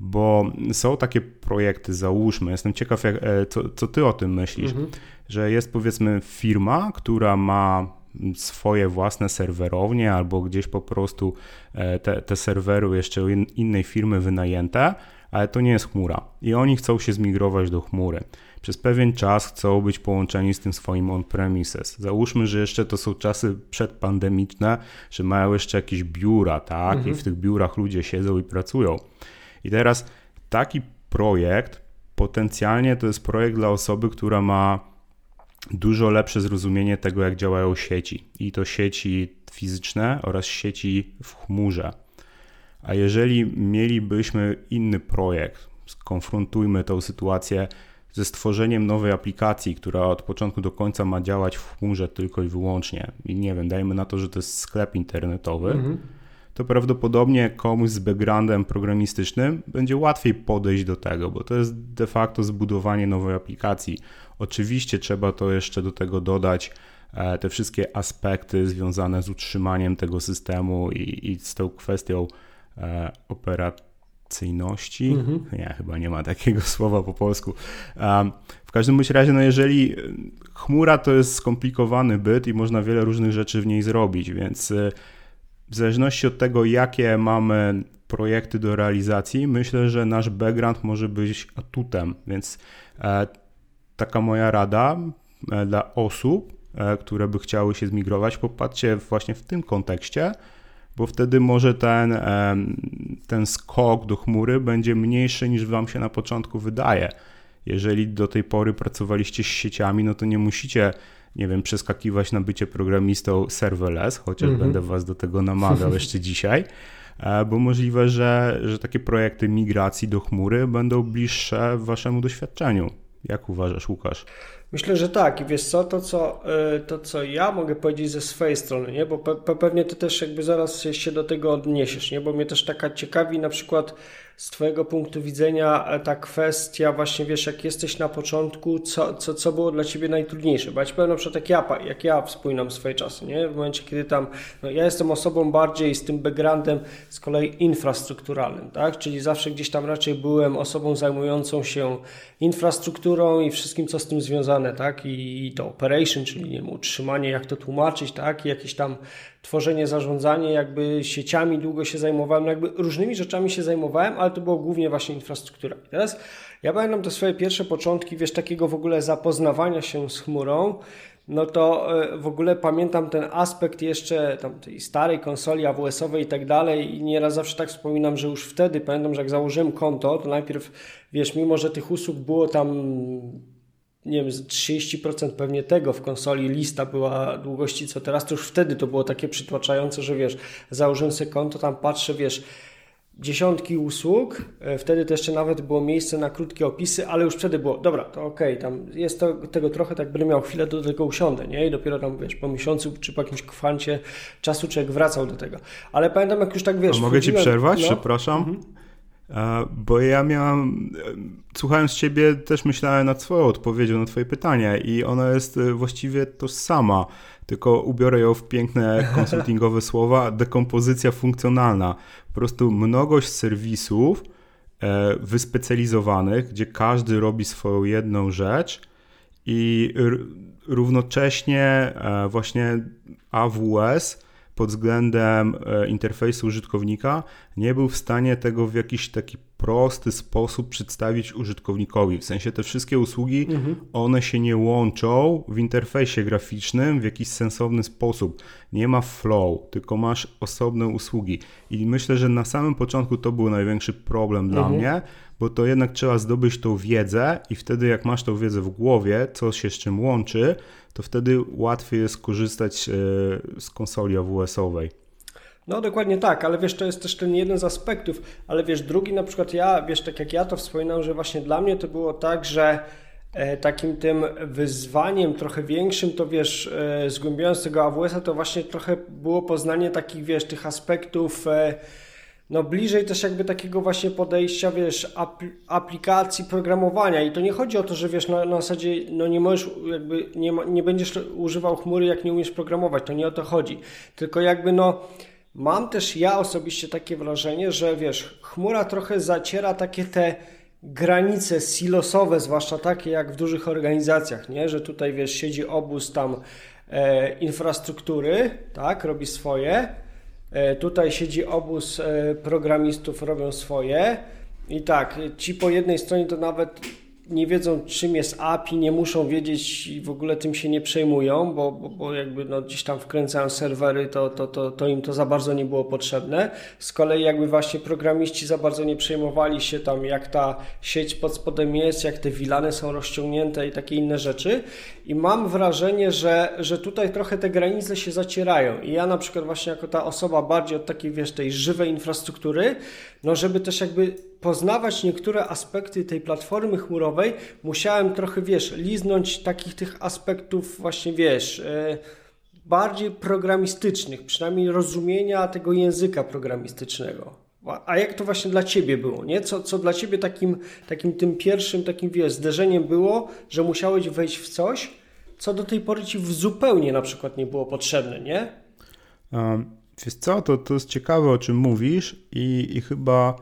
[SPEAKER 2] Bo są takie projekty, załóżmy, jestem ciekaw, jak, e, co, co ty o tym myślisz, mhm. że jest powiedzmy firma, która ma swoje własne serwerownie albo gdzieś po prostu e, te, te serwery jeszcze innej firmy wynajęte, ale to nie jest chmura i oni chcą się zmigrować do chmury przez pewien czas chcą być połączeni z tym swoim on-premises. Załóżmy, że jeszcze to są czasy przedpandemiczne, że mają jeszcze jakieś biura, tak? Mhm. I w tych biurach ludzie siedzą i pracują. I teraz taki projekt potencjalnie to jest projekt dla osoby, która ma dużo lepsze zrozumienie tego, jak działają sieci. I to sieci fizyczne oraz sieci w chmurze. A jeżeli mielibyśmy inny projekt, skonfrontujmy tą sytuację ze stworzeniem nowej aplikacji, która od początku do końca ma działać w chmurze tylko i wyłącznie, i nie wiem, dajmy na to, że to jest sklep internetowy, mhm. to prawdopodobnie komuś z backgroundem programistycznym będzie łatwiej podejść do tego, bo to jest de facto zbudowanie nowej aplikacji. Oczywiście trzeba to jeszcze do tego dodać e, te wszystkie aspekty związane z utrzymaniem tego systemu i, i z tą kwestią e, operacji abstrakcyjności. Mhm. Nie, chyba nie ma takiego <laughs> słowa po polsku. W każdym bądź razie, no jeżeli e, chmura to jest skomplikowany byt i można wiele różnych rzeczy w niej zrobić, więc e, w zależności od tego, jakie mamy projekty do realizacji, myślę, że nasz background może być atutem, więc taka moja rada dla osób, które by chciały się zmigrować, popatrzcie właśnie w tym kontekście, bo wtedy może ten, ten skok do chmury będzie mniejszy niż Wam się na początku wydaje. Jeżeli do tej pory pracowaliście z sieciami, no to nie musicie, nie wiem, przeskakiwać na bycie programistą serverless, chociaż mm -hmm. będę Was do tego namawiał <laughs> jeszcze dzisiaj, e, bo możliwe, że, że takie projekty migracji do chmury będą bliższe Waszemu doświadczeniu. Jak uważasz, Łukasz?
[SPEAKER 1] Myślę, że tak. I wiesz co, to co, y, to co ja mogę powiedzieć ze swojej strony, nie? bo pe pewnie ty też jakby zaraz się do tego odniesiesz, nie? bo mnie też taka ciekawi na przykład z Twojego punktu widzenia e, ta kwestia właśnie, wiesz, jak jesteś na początku, co, co, co było dla Ciebie najtrudniejsze? Bo ja Ci powiem na przykład jak ja, jak ja wspominam swoje czasy, nie? W momencie, kiedy tam, no ja jestem osobą bardziej z tym backgroundem z kolei infrastrukturalnym, tak? Czyli zawsze gdzieś tam raczej byłem osobą zajmującą się infrastrukturą i wszystkim, co z tym związane, tak? I, i to operation, czyli nie wiem, utrzymanie, jak to tłumaczyć, tak? I jakieś tam tworzenie, zarządzanie, jakby sieciami długo się zajmowałem, jakby różnymi rzeczami się zajmowałem, ale to było głównie właśnie infrastruktura. I teraz ja pamiętam te swoje pierwsze początki, wiesz, takiego w ogóle zapoznawania się z chmurą, no to e, w ogóle pamiętam ten aspekt jeszcze tam tej starej konsoli AWS-owej i tak dalej i nieraz zawsze tak wspominam, że już wtedy pamiętam, że jak założyłem konto, to najpierw, wiesz, mimo że tych usług było tam nie wiem, 30% pewnie tego w konsoli lista była długości co teraz, to już wtedy to było takie przytłaczające, że wiesz, założyłem sobie konto, tam patrzę, wiesz, dziesiątki usług, e, wtedy to jeszcze nawet było miejsce na krótkie opisy, ale już wtedy było, dobra, to okej, okay, tam jest to, tego trochę, tak będę miał chwilę, do tego usiądę, nie? I dopiero tam, wiesz, po miesiącu czy po jakimś kwancie czasu człowiek wracał do tego. Ale pamiętam, jak już tak, wiesz...
[SPEAKER 2] A mogę Ci przerwać? No. Przepraszam. Mhm. Bo ja miałem, słuchając Ciebie, też myślałem nad swoją odpowiedzią na Twoje pytanie i ona jest właściwie tożsama, tylko ubiorę ją w piękne <laughs> konsultingowe słowa, dekompozycja funkcjonalna. Po prostu mnogość serwisów wyspecjalizowanych, gdzie każdy robi swoją jedną rzecz i równocześnie właśnie AWS pod względem e, interfejsu użytkownika nie był w stanie tego w jakiś taki prosty sposób przedstawić użytkownikowi. W sensie te wszystkie usługi, mhm. one się nie łączą w interfejsie graficznym w jakiś sensowny sposób. Nie ma flow, tylko masz osobne usługi. I myślę, że na samym początku to był największy problem dla mhm. mnie, bo to jednak trzeba zdobyć tą wiedzę i wtedy jak masz tą wiedzę w głowie, co się z czym łączy, to wtedy łatwiej jest korzystać e, z konsoli AWS-owej.
[SPEAKER 1] No dokładnie tak, ale wiesz, to jest też ten jeden z aspektów, ale wiesz, drugi na przykład ja, wiesz, tak jak ja to wspominam, że właśnie dla mnie to było tak, że e, takim tym wyzwaniem trochę większym, to wiesz, e, zgłębiając tego AWS-a, to właśnie trochę było poznanie takich, wiesz, tych aspektów no bliżej też jakby takiego właśnie podejścia, wiesz, aplikacji programowania. I to nie chodzi o to, że wiesz, na, na zasadzie, no nie możesz jakby, nie, nie będziesz używał chmury, jak nie umiesz programować, to nie o to chodzi, tylko jakby no mam też ja osobiście takie wrażenie, że wiesz, chmura trochę zaciera takie te granice silosowe, zwłaszcza takie jak w dużych organizacjach, nie, że tutaj wiesz, siedzi obóz tam e, infrastruktury, tak, robi swoje, tutaj siedzi obóz e, programistów, robią swoje. I tak, ci po jednej stronie to nawet nie wiedzą, czym jest API, nie muszą wiedzieć i w ogóle tym się nie przejmują, bo, bo, bo jakby no gdzieś tam wkręcają serwery, to, to, to, to im to za bardzo nie było potrzebne. Z kolei jakby właśnie programiści za bardzo nie przejmowali się tam, jak ta sieć pod spodem jest, jak te wilany są rozciągnięte i takie inne rzeczy. I mam wrażenie, że, że tutaj trochę te granice się zacierają. I ja na przykład właśnie jako ta osoba bardziej od takiej, wiesz, tej żywej infrastruktury, no żeby też jakby poznawać niektóre aspekty tej platformy chmurowej, musiałem trochę, wiesz, liznąć takich tych aspektów właśnie, wiesz, yy, bardziej programistycznych, przynajmniej rozumienia tego języka programistycznego. A jak to właśnie dla Ciebie było, nie? Co, co dla Ciebie takim, takim tym pierwszym, takim, wiesz, zderzeniem było, że musiałeś wejść w coś, co do tej pory Ci zupełnie na przykład nie było potrzebne, nie?
[SPEAKER 2] Um, wiesz co, to, to jest ciekawe, o czym mówisz i, i chyba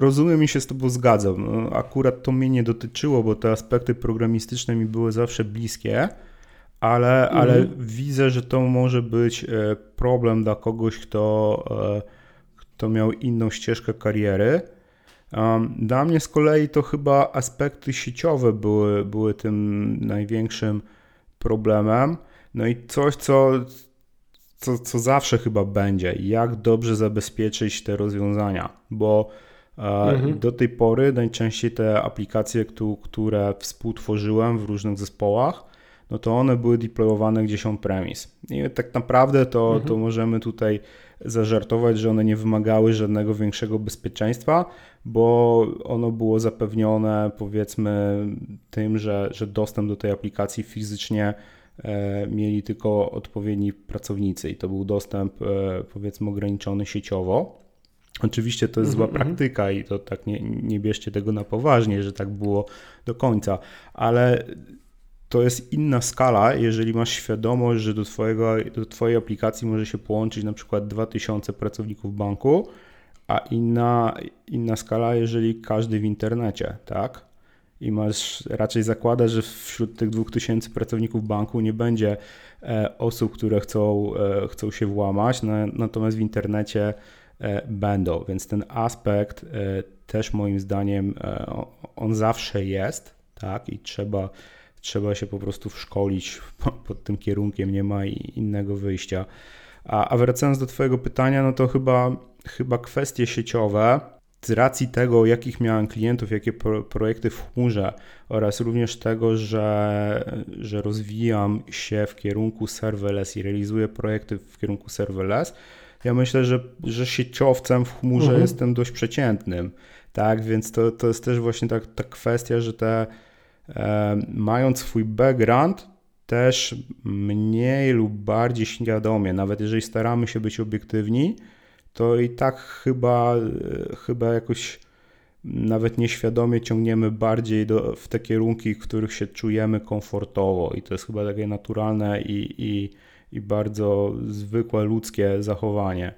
[SPEAKER 2] Rozumiem i się z Tobą zgadzam. No, akurat to mnie nie dotyczyło, bo te aspekty programistyczne mi były zawsze bliskie, ale, mhm. ale widzę, że to może być e, problem dla kogoś, kto, e, kto miał inną ścieżkę kariery. Dla mnie z kolei to chyba aspekty sieciowe były, były tym największym problemem. No i coś, co, co, co zawsze chyba będzie, jak dobrze zabezpieczyć te rozwiązania, bo e, mhm. do tej pory najczęściej te aplikacje, które współtworzyłem w różnych zespołach, no to one były deployowane gdzieś on-premise. I tak naprawdę to, mhm. to możemy tutaj zażartować, że one nie wymagały żadnego większego bezpieczeństwa, bo ono było zapewnione powiedzmy tym, że, że dostęp do tej aplikacji fizycznie mieli tylko odpowiedni pracownicy i to był dostęp e, powiedzmy ograniczony sieciowo. Oczywiście to jest zła mm -hmm. praktyka i to tak nie, nie bierzcie tego na poważnie, że tak było do końca, ale to jest inna skala, jeżeli masz świadomość, że do, twojego, do Twojej aplikacji może się połączyć na przykład 2000 pracowników banku, a inna, inna skala, jeżeli każdy w internecie, tak? I masz raczej zakłada, że wśród tych 2000 pracowników banku nie będzie e, osób, które chcą, e, chcą się włamać, natomiast w internecie e, będą, więc ten aspekt też moim zdaniem on zawsze jest, tak, i trzeba, trzeba się po prostu wszkolić pod tym kierunkiem, nie ma innego wyjścia. A, a wracając do Twojego pytania, no to chyba, chyba kwestie sieciowe, z racji tego, jakich miałem klientów, jakie pro, projekty w chmurze oraz również tego, że, że rozwijam się w kierunku serverless i realizuję projekty w kierunku serverless, ja myślę, że, że sieciowcem w chmurze mhm. jestem dość przeciętnym. Tak, więc to, to jest też właśnie ta, ta kwestia, że te e, mając swój background, też mniej lub bardziej świadomie, nawet jeżeli staramy się być obiektywni, to i tak chyba, chyba jakoś nawet nieświadomie ciągniemy bardziej do, w te kierunki, w których się czujemy komfortowo i to jest chyba takie naturalne i, i, i bardzo zwykłe ludzkie zachowanie.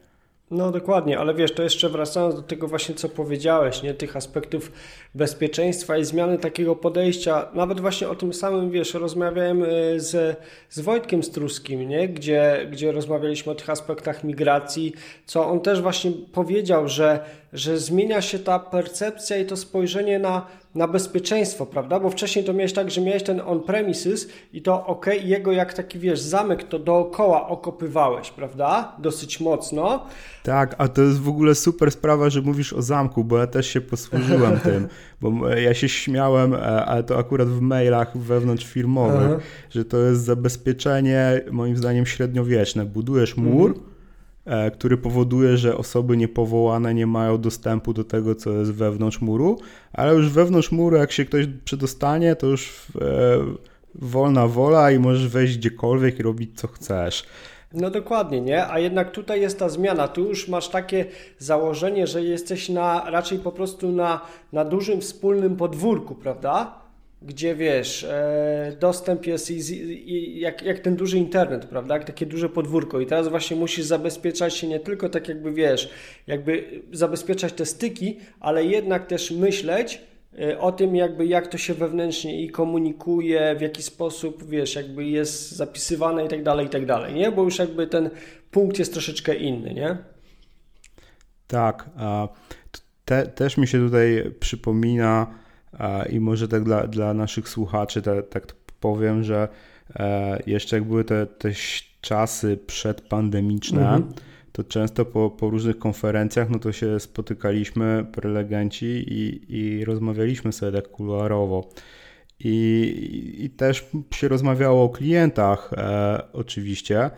[SPEAKER 1] No dokładnie, ale wiesz, to jeszcze wracając do tego właśnie, co powiedziałeś, nie, tych aspektów bezpieczeństwa i zmiany takiego podejścia, nawet właśnie o tym samym, wiesz, rozmawiałem y, z, z Wojtkiem Struskim, nie, gdzie, gdzie rozmawialiśmy o tych aspektach migracji, co on też właśnie powiedział, że, że zmienia się ta percepcja i to spojrzenie na na bezpieczeństwo, prawda? Bo wcześniej to miałeś tak, że miałeś ten on-premises i to ok, jego jak taki wiesz, zamek to dookoła okopywałeś, prawda? Dosyć mocno.
[SPEAKER 2] Tak, a to jest w ogóle super sprawa, że mówisz o zamku, bo ja też się posłużyłem <laughs> tym, bo ja się śmiałem, e, ale to akurat w mailach wewnątrzfirmowych, Aha. że to jest zabezpieczenie moim zdaniem średniowieczne. Budujesz mur, mhm E, który powoduje, że osoby niepowołane nie mają dostępu do tego, co jest wewnątrz muru, ale już wewnątrz muru, jak się ktoś przedostanie, to już e, wolna wola i możesz wejść gdziekolwiek i robić co chcesz.
[SPEAKER 1] No dokładnie, nie? A jednak tutaj jest ta zmiana. Tu już masz takie założenie, że jesteś na raczej po prostu na, na dużym wspólnym podwórku, prawda? Gdzie wiesz, e, dostęp jest jak, jak ten duży internet, prawda? Jak takie duże podwórko. I teraz właśnie musisz zabezpieczać się nie tylko tak jakby wiesz, jakby zabezpieczać te styki, ale jednak też myśleć e, o tym jakby jak to się wewnętrznie i komunikuje, w jaki sposób, wiesz, jakby jest zapisywane i tak dalej, i tak dalej, nie? Bo już jakby ten punkt jest troszeczkę inny, nie?
[SPEAKER 2] Tak. Te, też mi się tutaj przypomina i może tak dla, dla naszych słuchaczy tak, tak powiem, że e, jeszcze jak były te, te czasy przedpandemiczne, mhm. to często po, po różnych konferencjach no to się spotykaliśmy, prelegenci i, i rozmawialiśmy sobie tak kuluarowo. I, I też się rozmawiało o klientach e, oczywiście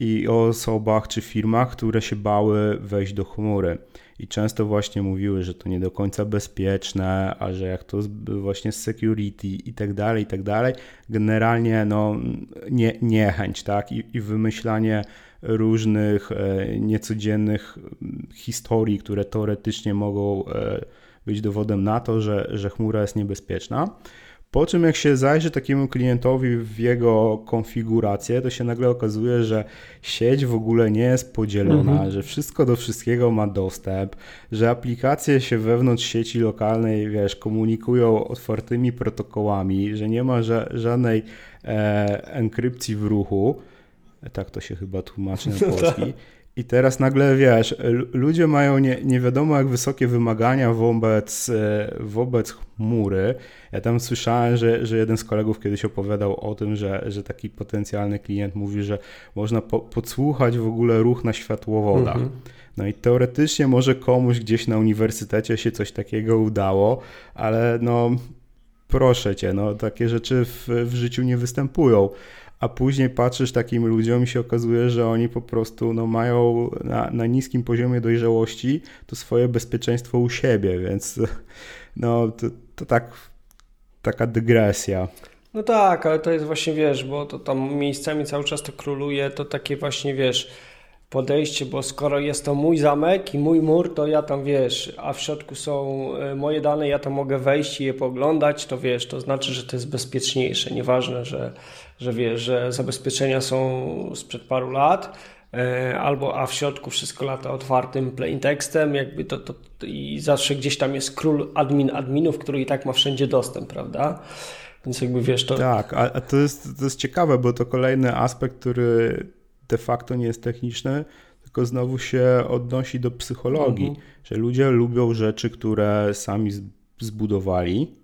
[SPEAKER 2] i o osobach czy firmach, które się bały wejść do chmury i często właśnie mówiły, że to nie do końca bezpieczne, a że jak to właśnie z security i tak dalej, i tak dalej. Generalnie no, nie, niechęć, tak? I, i wymyślanie różnych e, niecodziennych historii, które teoretycznie mogą e, być dowodem na to, że, że chmura jest niebezpieczna. Po czym jak się zajrzy takiemu klientowi w jego konfigurację, to się nagle okazuje, że sieć w ogóle nie jest podzielona, mhm. że wszystko do wszystkiego ma dostęp, że aplikacje się wewnątrz sieci lokalnej, wiesz, komunikują otwartymi protokołami, że nie ma ża żadnej e, enkrypcji w ruchu. Tak to się chyba tłumaczy na <laughs> polski. I teraz nagle wiesz, ludzie mają nie, nie wiadomo jak wysokie wymagania wobec, e, wobec chmury. Ja tam słyszałem, że, że jeden z kolegów kiedyś opowiadał o tym, że, że taki potencjalny klient mówi, że można po, podsłuchać w ogóle ruch na światłowodach. Mhm. No i teoretycznie może komuś gdzieś na uniwersytecie się coś takiego udało, ale no proszę cię, no takie rzeczy w, w życiu nie występują a później patrzysz takim ludziom i się okazuje, że oni po prostu no, mają na, na niskim poziomie dojrzałości to swoje bezpieczeństwo u siebie, więc no to, to tak taka dygresja.
[SPEAKER 1] No tak, ale to jest właśnie, wiesz, bo to tam miejscami cały czas to króluje, to takie właśnie, wiesz, podejście, bo skoro jest to mój zamek i mój mur, to ja tam wiesz, a w środku są e, moje dane, ja tam mogę wejść i je poglądać, to wiesz, to znaczy, że to jest bezpieczniejsze. Nieważne, że, że wiesz, że zabezpieczenia są sprzed paru lat, e, albo a w środku wszystko lata otwartym plain tekstem, jakby to, to, to, i zawsze gdzieś tam jest król admin adminów, który i tak ma wszędzie dostęp, prawda? Więc jakby wiesz to.
[SPEAKER 2] Tak, a, to, jest, to jest ciekawe, bo to kolejny aspekt, który de facto nie jest techniczny, tylko znowu się odnosi do psychologii, mhm. że ludzie lubią rzeczy, które sami zbudowali,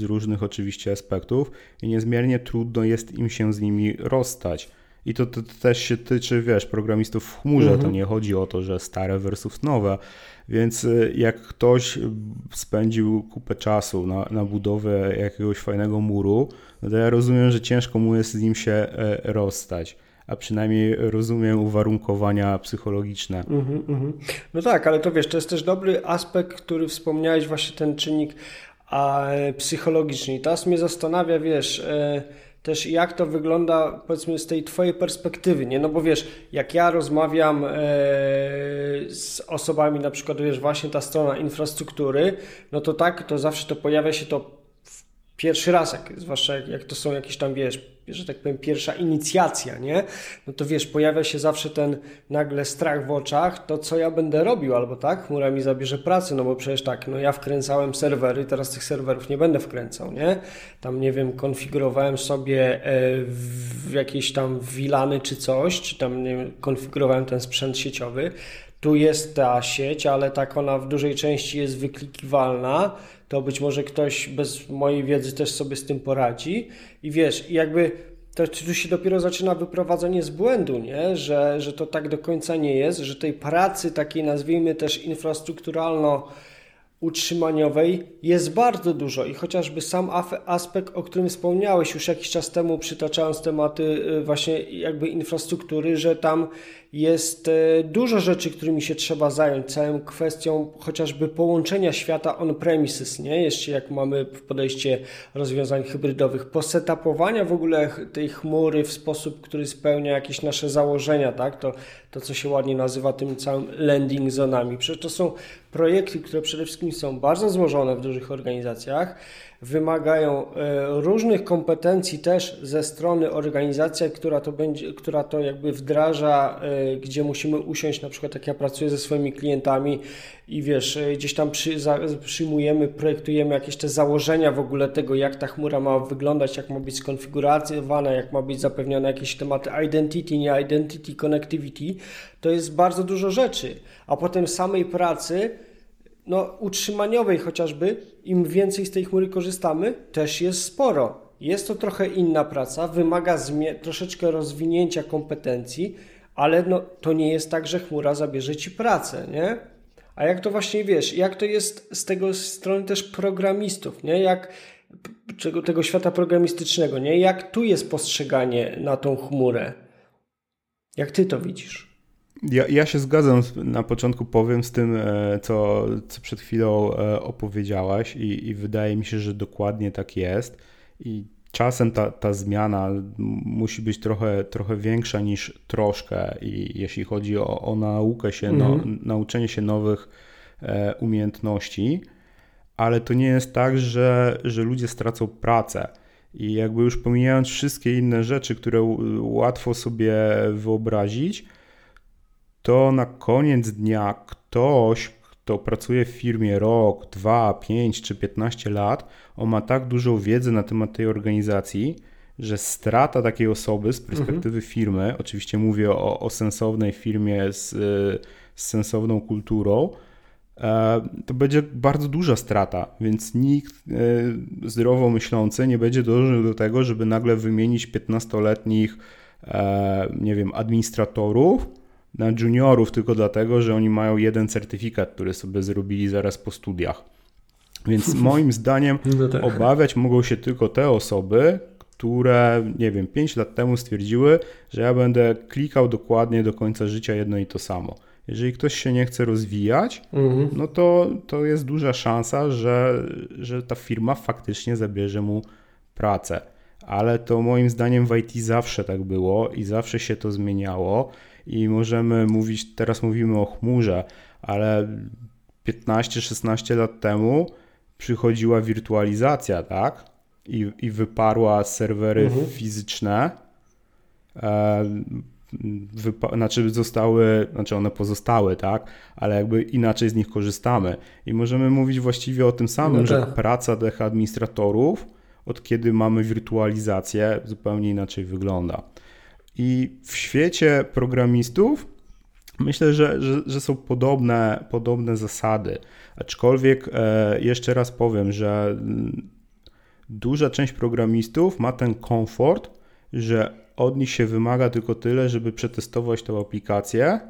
[SPEAKER 2] z różnych oczywiście aspektów i niezmiernie trudno jest im się z nimi rozstać. I to, to, to też się tyczy, wiesz, programistów w chmurze. Mhm. To nie chodzi o to, że stare versus nowe. Więc y, jak ktoś spędził kupę czasu na, na budowę jakiegoś fajnego muru, no to ja rozumiem, że ciężko mu jest z nim się e, rozstać a przynajmniej rozumiem uwarunkowania psychologiczne. Mm -hmm.
[SPEAKER 1] No tak, ale to wiesz, to jest też dobry aspekt, który wspomniałeś, właśnie ten czynnik a, psychologiczny. I teraz mnie zastanawia, wiesz, e, też jak to wygląda, powiedzmy, z tej Twojej perspektywy, nie? No bo wiesz, jak ja rozmawiam e, z osobami, na przykład, wiesz, właśnie ta strona infrastruktury, no to tak, to zawsze to pojawia się to pierwszy raz, jak, zwłaszcza jak, jak to są jakieś tam, wiesz, że tak powiem, pierwsza inicjacja, nie? No to wiesz, pojawia się zawsze ten nagle strach w oczach, to co ja będę robił, albo tak, chmura mi zabierze pracę, no bo przecież tak, no ja wkręcałem serwery, teraz tych serwerów nie będę wkręcał, nie? Tam, nie wiem, konfigurowałem sobie e, w jakieś tam wilany czy coś, czy tam, nie wiem, konfigurowałem ten sprzęt sieciowy, tu jest ta sieć, ale tak ona w dużej części jest wyklikiwalna, to być może ktoś bez mojej wiedzy też sobie z tym poradzi. I wiesz, jakby to tu się dopiero zaczyna wyprowadzenie z błędu, nie? Że, że to tak do końca nie jest, że tej pracy takiej nazwijmy też infrastrukturalno utrzymaniowej jest bardzo dużo i chociażby sam aspekt, o którym wspomniałeś już jakiś czas temu, przytaczając tematy y, właśnie jakby infrastruktury, że tam jest y, dużo rzeczy, którymi się trzeba zająć, całą kwestią chociażby połączenia świata on-premises, nie? Jeszcze jak mamy podejście rozwiązań hybrydowych, posetapowania w ogóle tej chmury w sposób, który spełnia jakieś nasze założenia, tak? To, to co się ładnie nazywa tym całym landing zonami. Przecież to są projekty, które przede wszystkim są bardzo złożone w dużych organizacjach, wymagają e, różnych kompetencji też ze strony organizacji, która to będzie, która to jakby wdraża, e, gdzie musimy usiąść, na przykład jak ja pracuję ze swoimi klientami i wiesz, e, gdzieś tam przy, za, przyjmujemy, projektujemy jakieś te założenia w ogóle tego, jak ta chmura ma wyglądać, jak ma być skonfigurowana, jak ma być zapewnione jakieś tematy identity, nie identity, connectivity, to jest bardzo dużo rzeczy, a potem samej pracy no, utrzymaniowej chociażby, im więcej z tej chmury korzystamy, też jest sporo. Jest to trochę inna praca, wymaga troszeczkę rozwinięcia kompetencji, ale no, to nie jest tak, że chmura zabierze ci pracę, nie? A jak to właśnie wiesz, jak to jest z tego strony też programistów, nie? Jak czego, tego świata programistycznego, nie? Jak tu jest postrzeganie na tą chmurę? Jak ty to widzisz?
[SPEAKER 2] Ja, ja się zgadzam, na początku powiem z tym, e, co, co przed chwilą e, opowiedziałaś i, i wydaje mi się, że dokładnie tak jest i czasem ta, ta zmiana musi być trochę, trochę większa niż troszkę i jeśli chodzi o, o naukę się, no, mhm. nauczenie się nowych e, umiejętności, ale to nie jest tak, że, że ludzie stracą pracę. I jakby już pomijając wszystkie inne rzeczy, które łatwo sobie wyobrazić, to na koniec dnia ktoś, kto pracuje w firmie rok, dwa, pięć czy 15 lat, on ma tak dużą wiedzę na temat tej organizacji, że strata takiej osoby z perspektywy mhm. firmy, oczywiście mówię o, o sensownej firmie z, z sensowną kulturą, e, to będzie bardzo duża strata, więc nikt e, zdrowo myślący nie będzie dążył do tego, żeby nagle wymienić 15-letnich, e, nie wiem, administratorów na juniorów tylko dlatego, że oni mają jeden certyfikat, który sobie zrobili zaraz po studiach. Więc <laughs> moim zdaniem no tak. obawiać mogą się tylko te osoby, które, nie wiem, 5 lat temu stwierdziły, że ja będę klikał dokładnie do końca życia jedno i to samo. Jeżeli ktoś się nie chce rozwijać, mhm. no to, to jest duża szansa, że, że ta firma faktycznie zabierze mu pracę. Ale to moim zdaniem w IT zawsze tak było i zawsze się to zmieniało i możemy mówić, teraz mówimy o chmurze, ale 15-16 lat temu przychodziła wirtualizacja, tak? I, i wyparła serwery mhm. fizyczne. E, wypa- znaczy zostały, znaczy one pozostały, tak? Ale jakby inaczej z nich korzystamy. I możemy mówić właściwie o tym samym, no że tak. praca tych administratorów, od kiedy mamy wirtualizację, zupełnie inaczej wygląda. I w świecie programistów myślę, że, że, że, są podobne, podobne zasady. Aczkolwiek e, jeszcze raz powiem, że duża część programistów ma ten komfort, że od nich się wymaga tylko tyle, żeby przetestować tę aplikację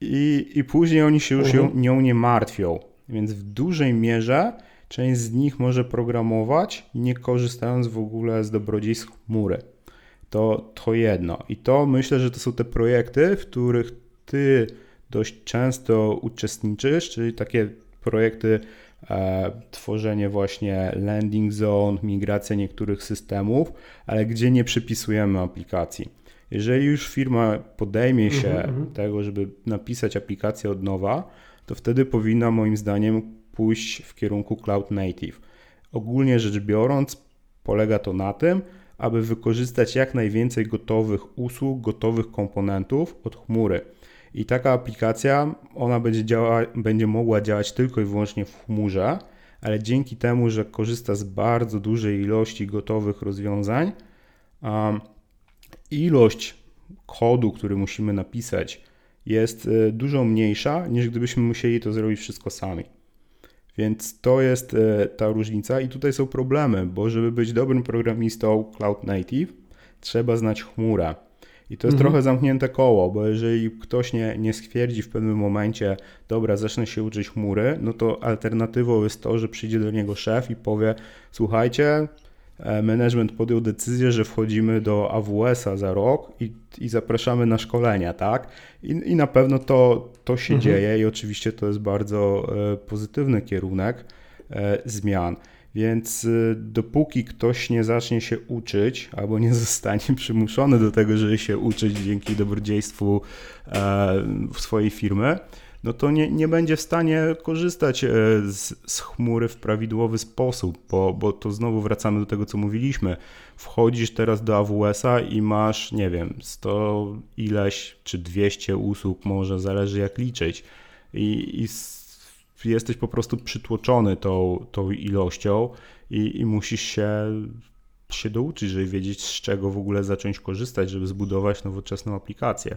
[SPEAKER 2] i, i później oni się już ją, mhm. nią nie martwią. Więc w dużej mierze część z nich może programować, nie korzystając w ogóle z dobrodziejstw chmury to, to jedno. I to myślę, że to są te projekty, w których ty dość często uczestniczysz, czyli takie projekty e, tworzenie właśnie landing zone, migracja niektórych systemów, ale gdzie nie przypisujemy aplikacji. Jeżeli już firma podejmie się mm -hmm. tego, żeby napisać aplikację od nowa, to wtedy powinna moim zdaniem pójść w kierunku cloud native. Ogólnie rzecz biorąc, polega to na tym, aby wykorzystać jak najwięcej gotowych usług, gotowych komponentów od chmury. I taka aplikacja, ona będzie, działa, będzie mogła działać tylko i wyłącznie w chmurze, ale dzięki temu, że korzysta z bardzo dużej ilości gotowych rozwiązań, um, ilość kodu, który musimy napisać, jest y, dużo mniejsza niż gdybyśmy musieli to zrobić wszystko sami. Więc to jest y, ta różnica i tutaj są problemy, bo żeby być dobrym programistą cloud native, trzeba znać chmurę. I to jest mhm. trochę zamknięte koło, bo jeżeli ktoś nie, nie stwierdzi w pewnym momencie, dobra, zacznę się uczyć chmury, no to alternatywą jest to, że przyjdzie do niego szef i powie: Słuchajcie, e, management podjął decyzję, że wchodzimy do AWS-a za rok i, i zapraszamy na szkolenia, tak? I, i na pewno to, to się mhm. dzieje i oczywiście to jest bardzo e, pozytywny kierunek e, zmian. Więc dopóki ktoś nie zacznie się uczyć, albo nie <laughs> zostanie przymuszony do tego, żeby się uczyć dzięki dobrodziejstwu e, swojej firmy, no to nie, nie będzie w stanie korzystać e, z, z chmury w prawidłowy sposób, bo, bo to znowu wracamy do tego, co mówiliśmy. Wchodzisz teraz do AWS-a i masz, nie wiem, 100 ileś czy 200 usług, może zależy jak liczyć. I, i jesteś po prostu przytłoczony tą, tą ilością i, i musisz się, się douczyć, żeby wiedzieć z czego w ogóle zacząć korzystać, żeby zbudować nowoczesną aplikację.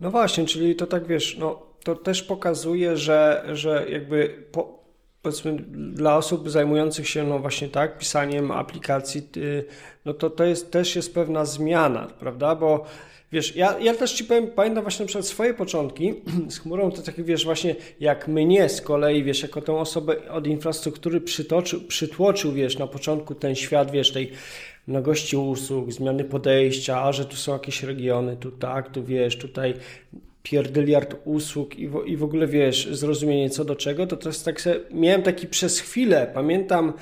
[SPEAKER 1] No właśnie, czyli to tak wiesz, no to też pokazuje, że, że jakby po, powiedzmy dla osób zajmujących się no właśnie tak pisaniem aplikacji, no to to jest, też jest pewna zmiana, prawda, bo Wiesz, ja, ja też ci powiem, pamiętam właśnie na przykład swoje początki <clears throat> z chmurą, to takie wiesz, właśnie jak mnie z kolei, wiesz, jako tą osobę od infrastruktury przytoczył, przytłoczył, wiesz, na początku ten świat, wiesz, tej mnogości usług, zmiany podejścia, a że tu są jakieś regiony, tu tak, tu wiesz, tutaj pierdyliard usług i w, i w ogóle wiesz, zrozumienie co do czego, to jest tak sobie, miałem taki przez chwilę, pamiętam,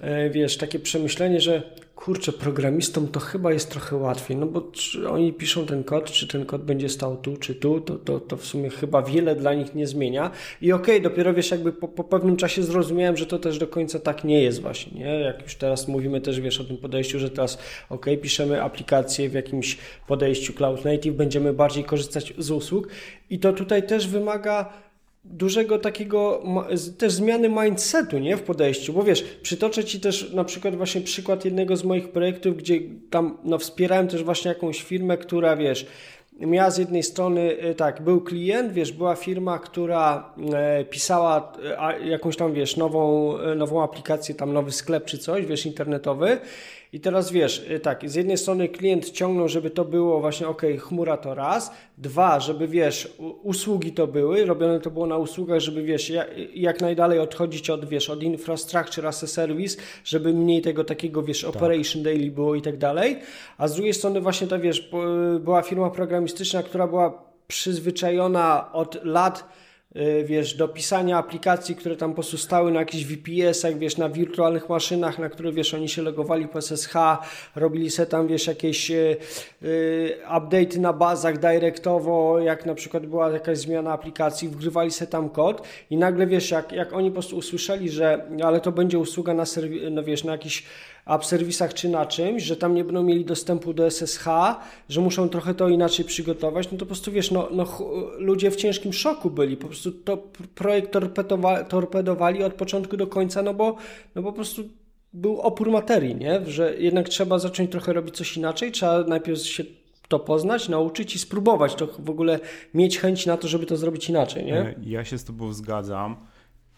[SPEAKER 1] e, wiesz, takie przemyślenie, że kurczę, programistom to chyba jest trochę łatwiej, no bo czy oni piszą ten kod, czy ten kod będzie stał tu, czy tu, to, to, to w sumie chyba wiele dla nich nie zmienia. I okej, okay, dopiero wiesz, jakby po, po, pewnym czasie zrozumiałem, że to też do końca tak nie jest właśnie, nie? Jak już teraz mówimy też, wiesz, o tym podejściu, że teraz ok, piszemy aplikację w jakimś podejściu Cloud Native, będziemy bardziej korzystać z usług i to tutaj też wymaga dużego takiego też zmiany mindsetu, nie, w podejściu, bo wiesz, przytoczę Ci też na przykład właśnie przykład jednego z moich projektów, gdzie tam no, wspierałem też właśnie jakąś firmę, która wiesz, miała z jednej strony, e, tak, był klient, wiesz, była firma, która e, pisała e, jakąś tam, wiesz, nową, nową aplikację, tam nowy sklep czy coś, wiesz, internetowy i teraz wiesz, y, tak, z jednej strony klient ciągnął, żeby to było właśnie, ok, chmura to raz, dwa, żeby wiesz, usługi to były, robione to było na usługach, żeby wiesz, jak, jak najdalej odchodzić od, wiesz, od infrastructure as a service, żeby mniej tego takiego, wiesz, tak. operation daily było i tak dalej, a z drugiej strony właśnie ta, wiesz, była firma programistyczna, która była przyzwyczajona od lat Y, wiesz, do pisania aplikacji, które tam po prostu stały na jakichś VPS-ach, wiesz, na wirtualnych maszynach, na które, wiesz, oni się logowali po SSH, robili se tam, wiesz, jakieś y, y, update'y na bazach direktowo, jak na przykład była jakaś zmiana aplikacji, wgrywali se tam kod i nagle, wiesz, jak, jak oni po prostu usłyszeli, że ale to będzie usługa na, serwi- no, wiesz, na jakiś app serwisach czy na czymś, że tam nie będą mieli dostępu do SSH, że muszą trochę to inaczej przygotować, no to po prostu wiesz, no, no ludzie w ciężkim szoku byli, po prostu to projekt torpedowali od początku do końca, no bo, no po prostu był opór materii, nie? że jednak trzeba zacząć trochę robić coś inaczej, trzeba najpierw się to poznać, nauczyć i spróbować, to w ogóle mieć chęć na to, żeby to zrobić inaczej, nie?
[SPEAKER 2] Ja się z Tobą zgadzam.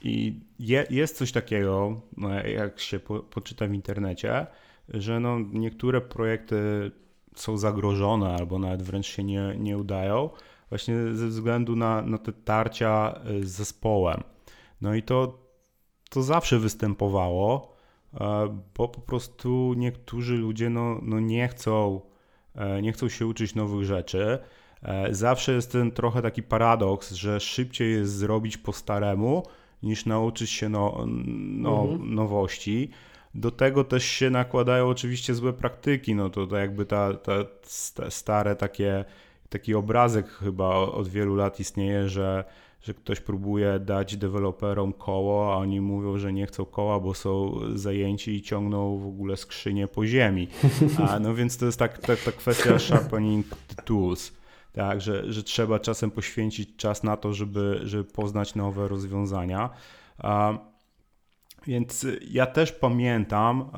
[SPEAKER 2] I je, jest coś takiego, no, jak się po, poczyta w internecie, że no niektóre projekty są zagrożone albo nawet wręcz się nie, nie udają, właśnie ze względu na, na te tarcia z zespołem. No i to, to zawsze występowało, e, bo po prostu niektórzy ludzie no, no nie, chcą, e, nie chcą się uczyć nowych rzeczy. E, zawsze jest ten trochę taki paradoks, że szybciej jest zrobić po staremu, niż nauczyć się no, no, mhm. nowości. Do tego też się nakładają oczywiście złe praktyki, no to, to jakby ta, ta, ta stare takie, taki obrazek chyba od wielu lat istnieje, że że ktoś próbuje dać deweloperom koło, a oni mówią, że nie chcą koła, bo są zajęci i ciągną w ogóle skrzynię po ziemi. A, no więc to jest tak, tak, ta kwestia <laughs> sharpening tools. Tak, że, że trzeba czasem poświęcić czas na to, żeby, żeby poznać nowe rozwiązania. Więc ja też pamiętam,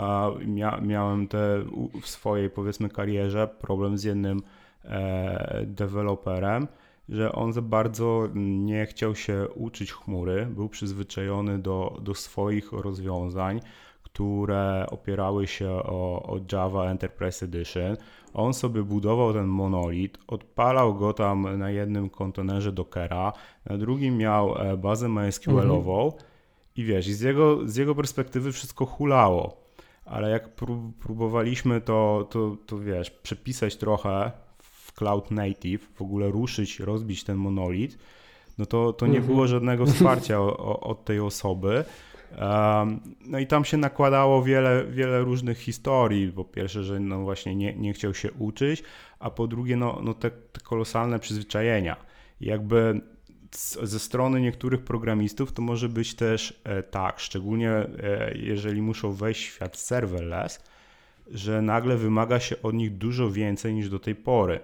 [SPEAKER 2] mia, miałem te w swojej powiedzmy karierze problem z jednym e, deweloperem, że on za bardzo nie chciał się uczyć chmury, był przyzwyczajony do, do swoich rozwiązań, które opierały się o, o Java Enterprise Edition. On sobie budował ten monolit, odpalał go tam na jednym kontenerze Dockera, na drugim miał e, bazę MySQL-ową mhm. i wiesz, z jego, z jego perspektywy wszystko hulało. Ale jak próbowaliśmy to, to, to wiesz, przepisać trochę cloud native, w ogóle ruszyć, rozbić ten monolit, no to, to nie mhm. było żadnego wsparcia <laughs> od tej osoby. No i tam się nakładało wiele, wiele różnych historii. Po pierwsze, że no właśnie nie, nie chciał się uczyć, a po drugie, no, no te, te kolosalne przyzwyczajenia. jakby ze strony niektórych programistów to może być też e, tak, szczególnie e, jeżeli muszą wejść w świat serverless, że nagle wymaga się od nich dużo więcej niż do tej pory.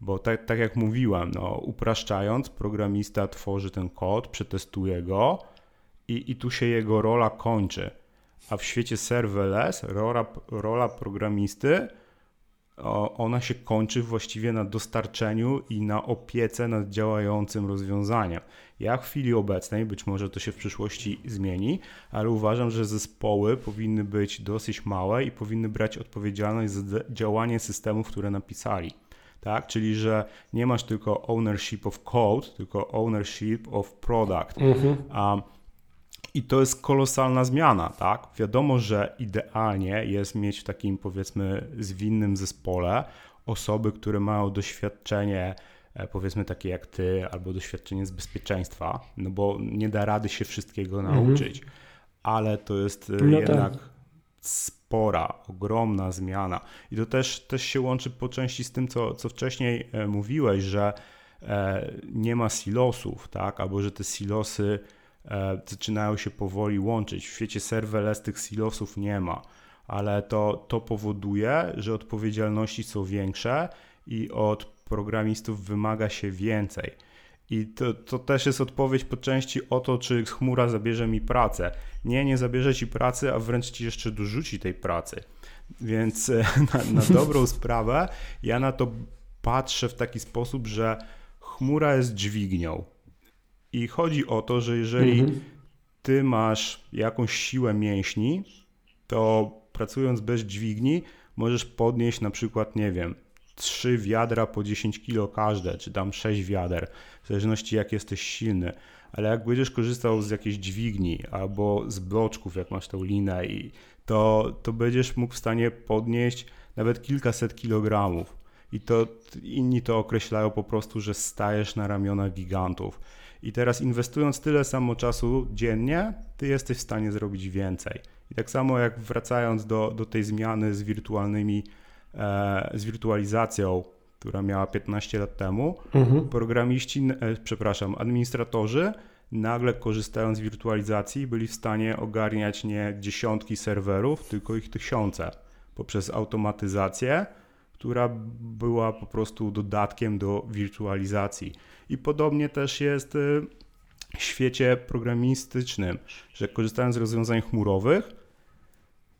[SPEAKER 2] Bo tak, tak jak mówiłem, no, upraszczając, programista tworzy ten kod, przetestuje go i, i tu się jego rola kończy. A w świecie serverless rola, rola programisty ona się kończy właściwie na dostarczeniu i na opiece nad działającym rozwiązaniem. Ja w chwili obecnej, być może to się w przyszłości zmieni, ale uważam, że zespoły powinny być dosyć małe i powinny brać odpowiedzialność za działanie systemów, które napisali tak? Czyli, że nie masz tylko ownership of code, tylko ownership of product. Mhm. Um, i to jest kolosalna zmiana, tak? Wiadomo, że idealnie jest mieć w takim powiedzmy zwinnym zespole osoby, które mają doświadczenie e, powiedzmy takie jak ty, albo doświadczenie z bezpieczeństwa, no bo nie da rady się wszystkiego mhm. nauczyć, ale to jest e, no jednak tak spora, ogromna zmiana. I to też, też się łączy po części z tym, co, co wcześniej e, mówiłeś, że nie ma silosów, tak? albo że te silosy zaczynają się powoli łączyć. W świecie serverless tych silosów nie ma, ale to, to powoduje, że odpowiedzialności są większe i od programistów wymaga się więcej. I to, to też jest odpowiedź po części o to, czy chmura zabierze mi pracę. Nie, nie zabierze ci pracy, a wręcz ci jeszcze dorzuci tej pracy. Więc e, <laughs> na, na dobrą <laughs> sprawę ja na to patrzę w taki sposób, że chmura jest dźwignią. I chodzi o to, że jeżeli mhm. ty masz jakąś siłę mięśni, to pracując bez dźwigni możesz podnieść na przykład, nie wiem, trzy wiadra po 10 kilo każde, czy tam 6 wiader, w zależności jak jesteś silny. Ale jak będziesz korzystał z jakiejś dźwigni albo z bloczków, jak masz tą linę, i to, to będziesz mógł w stanie podnieść nawet kilkaset kilogramów. I to inni to określają po prostu, że stajesz na ramionach gigantów. I teraz inwestując tyle samo czasu dziennie, ty jesteś w stanie zrobić więcej. I tak samo jak wracając do, do tej zmiany z wirtualnymi E, z wirtualizacją, która miała 15 lat temu, mhm. programiści, e, przepraszam, administratorzy nagle korzystając z wirtualizacji byli w stanie ogarniać nie dziesiątki serwerów, tylko ich tysiące poprzez automatyzację, która była po prostu dodatkiem do wirtualizacji. I podobnie też jest e, w świecie programistycznym, że korzystając z rozwiązań chmurowych,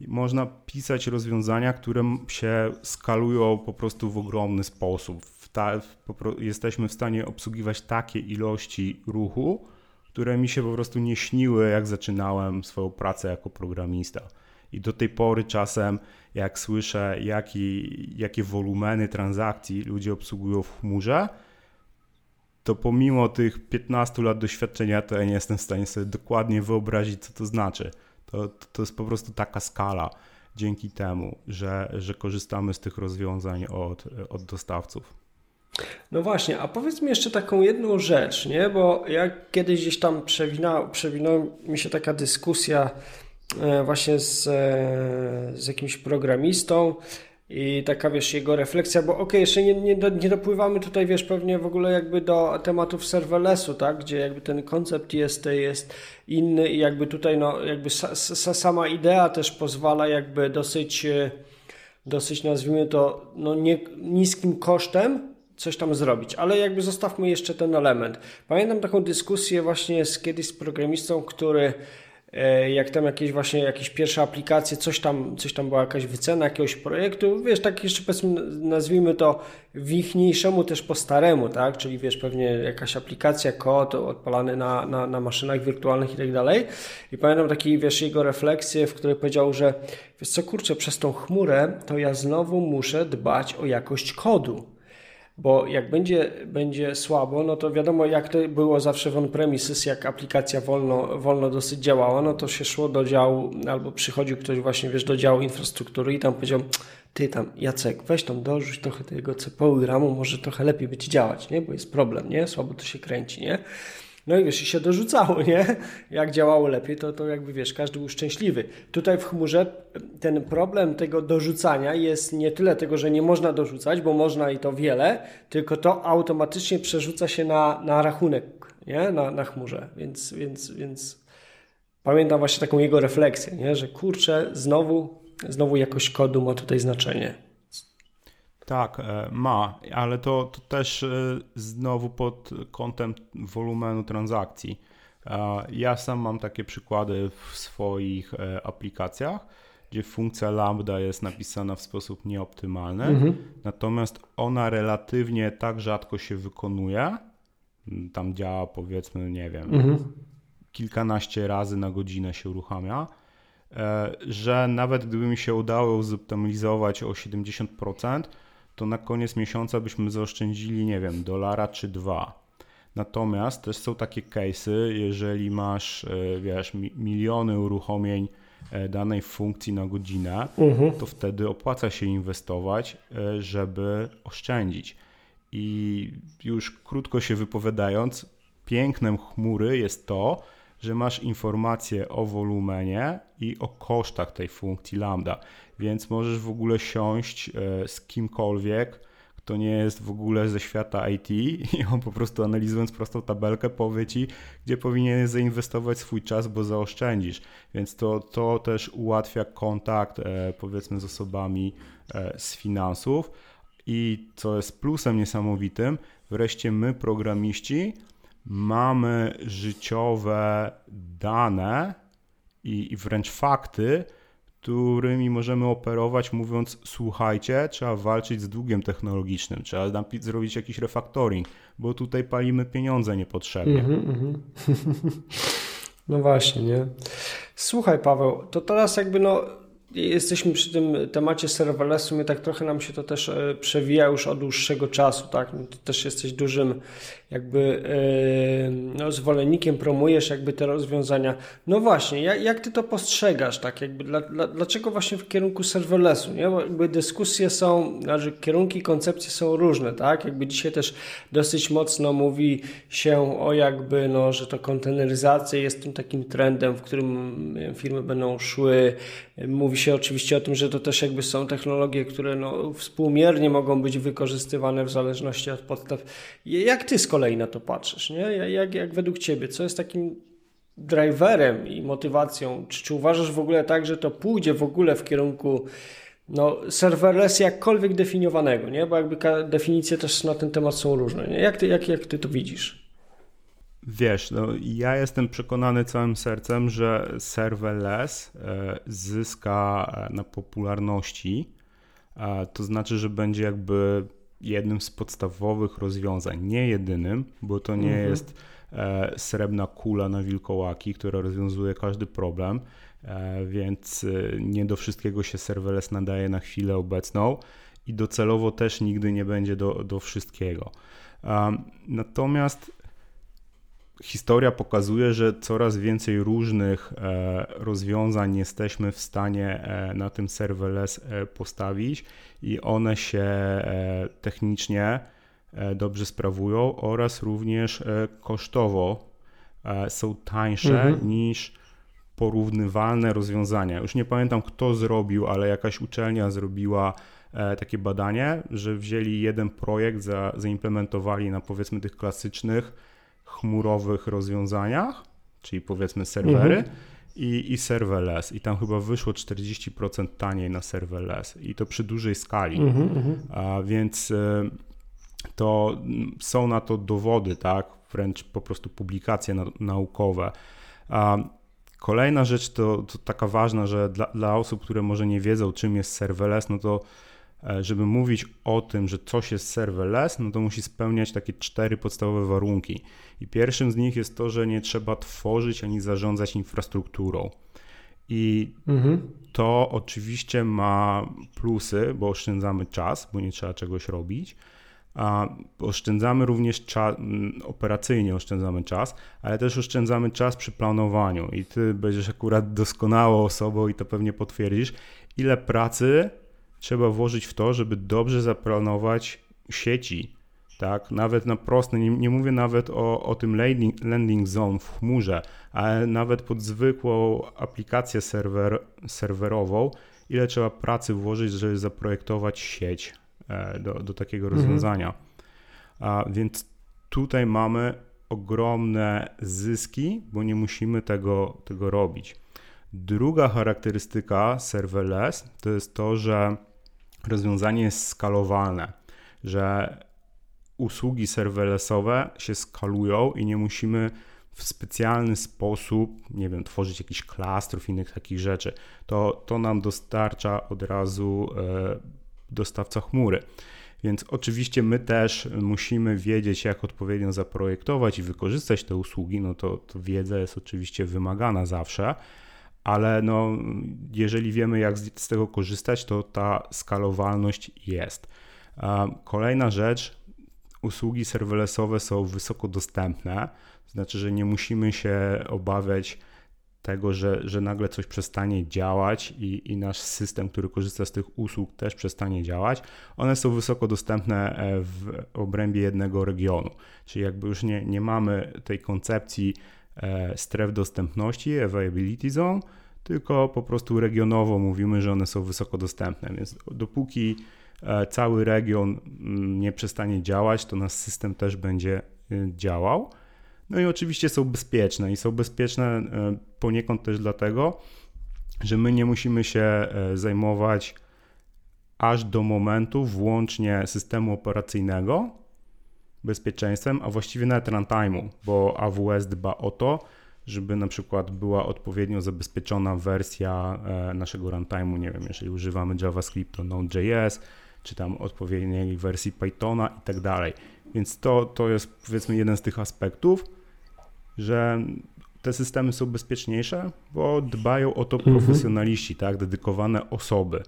[SPEAKER 2] można pisać rozwiązania, które się skalują po prostu w ogromny sposób. W ta, po, jesteśmy w stanie obsługiwać takie ilości ruchu, które mi się po prostu nie śniły, jak zaczynałem swoją pracę jako programista. I do tej pory czasem, jak słyszę, jaki, jakie wolumeny transakcji ludzie obsługują w chmurze, to pomimo tych 15 lat doświadczenia, to ja nie jestem w stanie sobie dokładnie wyobrazić, co to znaczy. To, to jest po prostu taka skala dzięki temu, że, że korzystamy z tych rozwiązań od, od dostawców.
[SPEAKER 1] No właśnie, a powiedz mi jeszcze taką jedną rzecz, nie? Bo jak kiedyś gdzieś tam przewinęła, przewinęła mi się taka dyskusja właśnie z, e, z jakimś programistą i taka, wiesz, jego refleksja, bo okej, okay, jeszcze nie, nie, nie dopływamy tutaj, wiesz, pewnie w ogóle jakby do tematów serverlessu, tak, gdzie jakby ten koncept jest, jest inny i jakby tutaj, no, jakby sa, sa, sama idea też pozwala jakby dosyć, e, dosyć nazwijmy to, no, nie, niskim kosztem coś tam zrobić, ale jakby zostawmy jeszcze ten element. Pamiętam taką dyskusję właśnie z kiedyś z programistą, który e, jak tam jakieś właśnie jakieś pierwsze aplikacje, coś tam, coś tam była jakaś wycena jakiegoś projektu, wiesz, tak jeszcze powiedzmy, nazwijmy to wichniejszemu też po staremu, tak, czyli wiesz, pewnie jakaś aplikacja, kod odpalany na, na, na maszynach wirtualnych i tak dalej. I pamiętam taki, wiesz, jego refleksję, w której powiedział, że wiesz co, kurczę, przez tą chmurę to ja znowu muszę dbać o jakość kodu bo jak będzie, będzie słabo, no to wiadomo jak to było zawsze w on-premises, jak aplikacja wolno, wolno dosyć działała, no to się szło do działu, albo przychodził ktoś właśnie, wiesz, do działu infrastruktury i tam powiedział, ty tam Jacek, weź tam dorzuć trochę tego CPU i RAMu, może trochę lepiej będzie działać, nie, bo jest problem, nie, słabo to się kręci, nie. No i wiesz, i się dorzucało, nie? Jak działało lepiej, to, to jakby wiesz, każdy był szczęśliwy. Tutaj w chmurze ten problem tego dorzucania jest nie tyle tego, że nie można dorzucać, bo można i to wiele, tylko to automatycznie przerzuca się na, na rachunek, nie? Na, na chmurze. Więc, więc, więc pamiętam właśnie taką jego refleksję, nie? Że kurczę, znowu, znowu jakość kodu ma tutaj znaczenie.
[SPEAKER 2] Tak, e, ma, ale to, to też e, znowu pod kątem wolumenu transakcji. E, ja sam mam takie przykłady w swoich aplikacjach, gdzie funkcja lambda jest napisana w sposób nieoptymalny, mhm. natomiast ona relatywnie tak rzadko się wykonuje. Tam działa powiedzmy, nie wiem, mhm. kilkanaście razy na godzinę się uruchamia że nawet gdyby mi się udało zoptymalizować o 70%, to na koniec miesiąca byśmy zaoszczędzili, nie wiem, dolara czy dwa. Natomiast też są takie case'y, jeżeli masz, e, wiesz, miliony uruchomień e, danej funkcji na godzinę, mhm. to wtedy opłaca się inwestować, e, żeby oszczędzić. I już krótko się wypowiadając, pięknem chmury jest to, że masz informacje o wolumenie i o kosztach tej funkcji lambda, więc możesz w ogóle siąść e, z kimkolwiek, kto nie jest w ogóle ze świata IT <laughs> i on po prostu analizując prostą tabelkę powie ci, gdzie powinien zainwestować swój czas, bo zaoszczędzisz. Więc to, to też ułatwia kontakt e, powiedzmy z osobami e, z finansów i co jest plusem niesamowitym, wreszcie my programiści mamy życiowe dane i, i wręcz fakty, którymi możemy operować, mówiąc: Słuchajcie, trzeba walczyć z długiem technologicznym, trzeba zrobić jakiś refactoring, bo tutaj palimy pieniądze niepotrzebnie. Mm -hmm. <laughs>
[SPEAKER 1] No właśnie, nie? Słuchaj, Paweł, to teraz jakby no Jesteśmy przy tym temacie serverlessu, mnie tak trochę nam się to też e, przewija już od dłuższego czasu, tak? No, ty też jesteś dużym jakby e, no, zwolennikiem, promujesz jakby te rozwiązania. No właśnie, jak, jak ty to postrzegasz, tak? Jakby dla, dla, dlaczego właśnie w kierunku serverlessu, nie? Bo jakby dyskusje są, znaczy kierunki, koncepcje są różne, tak? Jakby dzisiaj też dosyć mocno mówi się o jakby, no, że to konteneryzacja jest tym takim trendem, w którym firmy będą szły, mówi się oczywiście o tym, że to też jakby są technologie, które no, współmiernie mogą być wykorzystywane w zależności od podstaw. Jak ty z kolei na to patrzysz? Nie? Jak, jak według ciebie? Co jest takim driverem i motywacją? Czy, czy uważasz w ogóle tak, że to pójdzie w ogóle w kierunku no, serverless jakkolwiek definiowanego, nie? Bo jakby definicje też na ten temat są różne. Nie? Jak, ty, jak, jak ty to widzisz?
[SPEAKER 2] Wiesz, no, ja jestem przekonany całym sercem, że serverless e, zyska e, na popularności. To znaczy, że będzie jakby jednym z podstawowych rozwiązań, nie jedynym, bo to nie mhm. jest e, srebrna kula na wilkołaki, która rozwiązuje każdy problem, więc nie do wszystkiego się serverless nadaje na chwilę obecną i docelowo też nigdy nie będzie do, do wszystkiego. Natomiast historia pokazuje, że coraz więcej różnych e, rozwiązań jesteśmy w stanie e, na tym serverless e, postawić i one się technicznie dobrze sprawują oraz również kosztowo są tańsze mhm. niż porównywalne rozwiązania. Już nie pamiętam kto zrobił, ale jakaś uczelnia zrobiła takie badanie, że wzięli jeden projekt, za, zaimplementowali na powiedzmy tych klasycznych chmurowych rozwiązaniach, czyli powiedzmy serwery mhm. i, i serverless. I tam chyba wyszło 40% taniej na serverless i to przy dużej skali. Mhm, mhm. A więc e, to są na to dowody, tak? Wręcz po prostu publikacje na, naukowe. A Kolejna rzecz to, to taka ważna, że dla, dla, osób, które może nie wiedzą, czym jest serverless, no to żeby mówić o tym, że coś jest serverless, no to musi spełniać takie cztery podstawowe warunki. I pierwszym z nich jest to, że nie trzeba tworzyć ani zarządzać infrastrukturą. I mhm. to oczywiście ma plusy, bo oszczędzamy czas, bo nie trzeba czegoś robić a oszczędzamy również czas, operacyjnie oszczędzamy czas, ale też oszczędzamy czas przy planowaniu i ty będziesz akurat doskonałą osobą i to pewnie potwierdzisz, ile pracy trzeba włożyć w to, żeby dobrze zaplanować sieci, tak, nawet na proste, nie, nie mówię nawet o, o tym landing, landing zone w chmurze, ale nawet pod zwykłą aplikację serwer, serwerową, ile trzeba pracy włożyć, żeby zaprojektować sieć, E, do, do takiego mhm. rozwiązania. A więc tutaj mamy ogromne zyski, bo nie musimy tego, tego robić. Druga charakterystyka serverless to jest to, że rozwiązanie jest skalowalne, że usługi serverlessowe się skalują i nie musimy w specjalny sposób, nie wiem, tworzyć jakichś klastrów, innych takich rzeczy. To, to nam dostarcza od razu e, dostawca chmury. Więc oczywiście my też musimy wiedzieć, jak odpowiednio zaprojektować i wykorzystać te usługi. No to, to wiedza jest oczywiście wymagana zawsze, ale no, jeżeli wiemy, jak z, z tego korzystać, to ta skalowalność jest. Kolejna rzecz, usługi serverlessowe są wysoko dostępne, to znaczy, że nie musimy się obawiać tego, że, że nagle coś przestanie działać i, i nasz system, który korzysta z tych usług, też przestanie działać. One są wysoko dostępne e, w obrębie jednego regionu, czyli jakby już nie, nie mamy tej koncepcji stref dostępności, availability zone, tylko po prostu regionowo mówimy, że one są wysoko dostępne. Więc dopóki e, cały region mm, nie przestanie działać, to nasz system też będzie działał. No i oczywiście są bezpieczne i są bezpieczne e, poniekąd też dlatego, że my nie musimy się e, zajmować aż do momentu włącznie systemu operacyjnego bezpieczeństwem, a właściwie nawet runtime'u, bo AWS dba o to, żeby na przykład była odpowiednio zabezpieczona wersja e, naszego runtime'u, nie wiem, jeżeli używamy JavaScript to Node.js, czy tam odpowiedniej wersji Pythona i tak dalej. Więc to, to jest powiedzmy jeden z tych aspektów, że te systemy są bezpieczniejsze, bo dbają o to mhm. profesjonaliści, tak, dedykowane osoby.